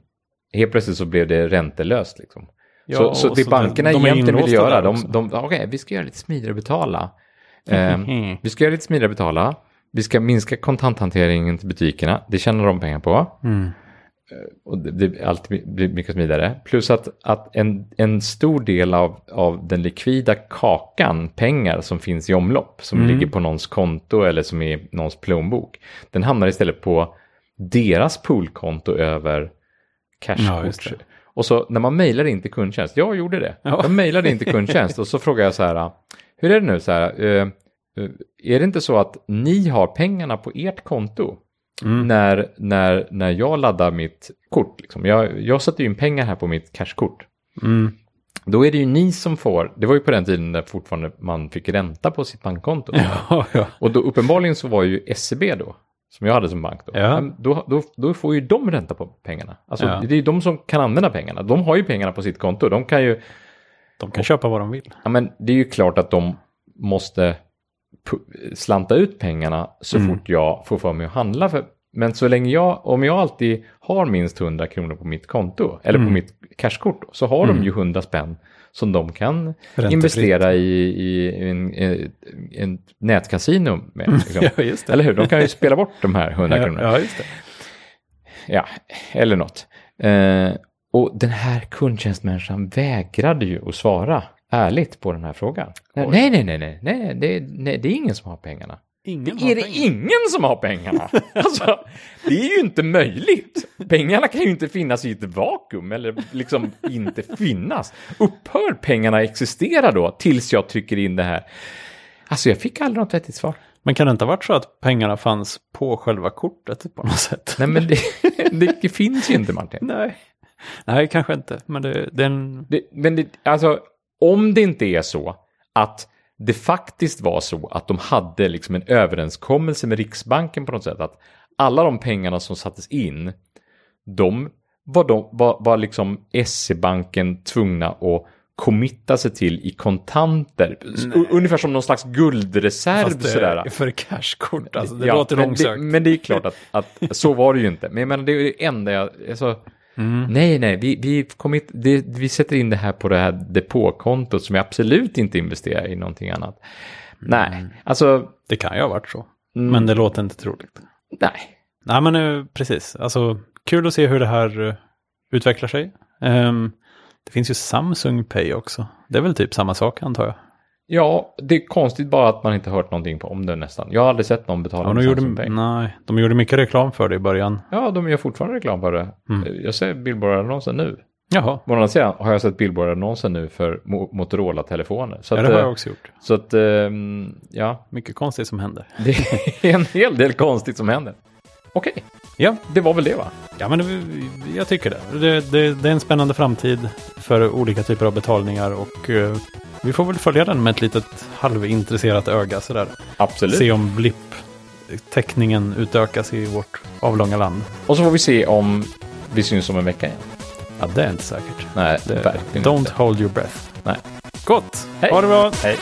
helt plötsligt så blev det räntelöst liksom. Ja, så så det så bankerna de- de egentligen vill göra, de, de, okej, vi ska göra lite smidigare betala. Eh, Mhm. *laughs* vi ska göra lite smidigare betala. Vi ska minska kontanthanteringen till butikerna. Det tjänar de pengar på. Mm. Och det, det, allt blir mycket smidigare. Plus att, att en, en stor del av, av den likvida kakan, pengar som finns i omlopp, som Mm. ligger på någons konto eller som är någons plånbok, den hamnar istället på deras poolkonto över Ja, cashkort. det. och så när man mejlar in till kundtjänst, jag gjorde det. Ja. Jag mejlade in till kundtjänst och så frågade jag så här, hur är det nu så här, eh, eh, är det inte så att ni har pengarna på ert konto? Mm. när, när, när jag laddar mitt kort. Liksom. Jag, jag sätter ju in pengar här på mitt cashkort. Mm. Då är det ju ni som får, det var ju på den tiden när fortfarande man fick ränta på sitt bankkonto. *laughs* Ja, ja. Och då uppenbarligen så var ju SEB då, som jag hade som bank då, Ja. då, då, då får ju de ränta på pengarna. Alltså Ja. det är ju de som kan använda pengarna. De har ju pengarna på sitt konto. De kan ju, De kan köpa vad de vill. ja men det är ju klart att de måste slanta ut pengarna så Mm. fort jag får för mig att handla. För, men så länge jag, om jag alltid har minst 100 kronor på mitt konto, eller på Mm. mitt cashkort, så har Mm. de ju 100 spänn som de kan Räntefritt. investera i, i en, en, en nätkasino med. Liksom. *laughs* Ja. Eller hur? De kan ju spela bort de här 100 *laughs* Ja, kronorna. ja. Ja, eller något. Eh, och den här kundtjänstmänniskan vägrade ju att svara ärligt på den här frågan. Nej, Oj. nej, nej, nej, nej, det, nej, det är ingen som har pengarna. Ingen är det ingen som har pengarna? *laughs* alltså, det är ju inte möjligt. Pengarna kan ju inte finnas i ett vakuum eller liksom inte finnas. Upphör pengarna existera då tills jag trycker in det här? Alltså, jag fick aldrig något vettigt svar. Men kan det inte ha varit så att pengarna fanns på själva kortet på något sätt? Nej, men det, *laughs* det, det finns ju inte, Martin. Nej. Nej, kanske inte. Men det, det är en... Det, men det, alltså, om det inte är så att det faktiskt var så att de hade liksom en överenskommelse med Riksbanken på något sätt. Att alla de pengarna som sattes in, de var, de, var, var liksom SE-banken tvungna att committa sig till i kontanter. U- Ungefär som någon slags guldreserv Fast det sådär. är för cashkort. Alltså, det Ja, låter men långsökt. Det, men det är klart att, att så var det ju inte. Men jag menar, det är det enda jag... Alltså, Mm. Nej, nej, vi, vi, kommit, det, vi sätter in det här på det här depåkontot som jag absolut inte investerar i någonting annat. Nej, alltså, Det kan ju ha varit så. Mm. Men det låter inte troligt. nej. Nej, men eh, precis. Alltså, kul att se hur det här eh, utvecklar sig. Ehm, det finns ju Samsung Pay också. Det är väl typ samma sak antar jag. Ja, det är konstigt bara att man inte hört någonting på, om det nästan. Jag har aldrig sett någon betala Ja, de, Samsung Pay. nej, de gjorde mycket reklam för det i början. Ja, de gör fortfarande reklam för det. Mm. Jag ser Billboard-annonsen nu. Jaha, Å andra sidan har jag sett Billboard-annonsen nu för Mo- Motorola-telefoner. Så ja, det har eh, jag också gjort. så att ehm, ja, Mycket konstigt som händer. det är en hel del konstigt som händer. Okej, Ja, det var väl det va? ja men det, jag tycker det. Det, det. det är en spännande framtid för olika typer av betalningar och eh, vi får väl följa den med ett litet halvintresserat öga sådär. Absolut. Se om blipp-täckningen utökas i vårt avlånga land. Och så får vi se om vi syns om en vecka igen. Ja, det är inte säkert. Nej, Det, verkligen don't inte. hold your breath. Nej. Gott! Hej. Ha det bra! Hej.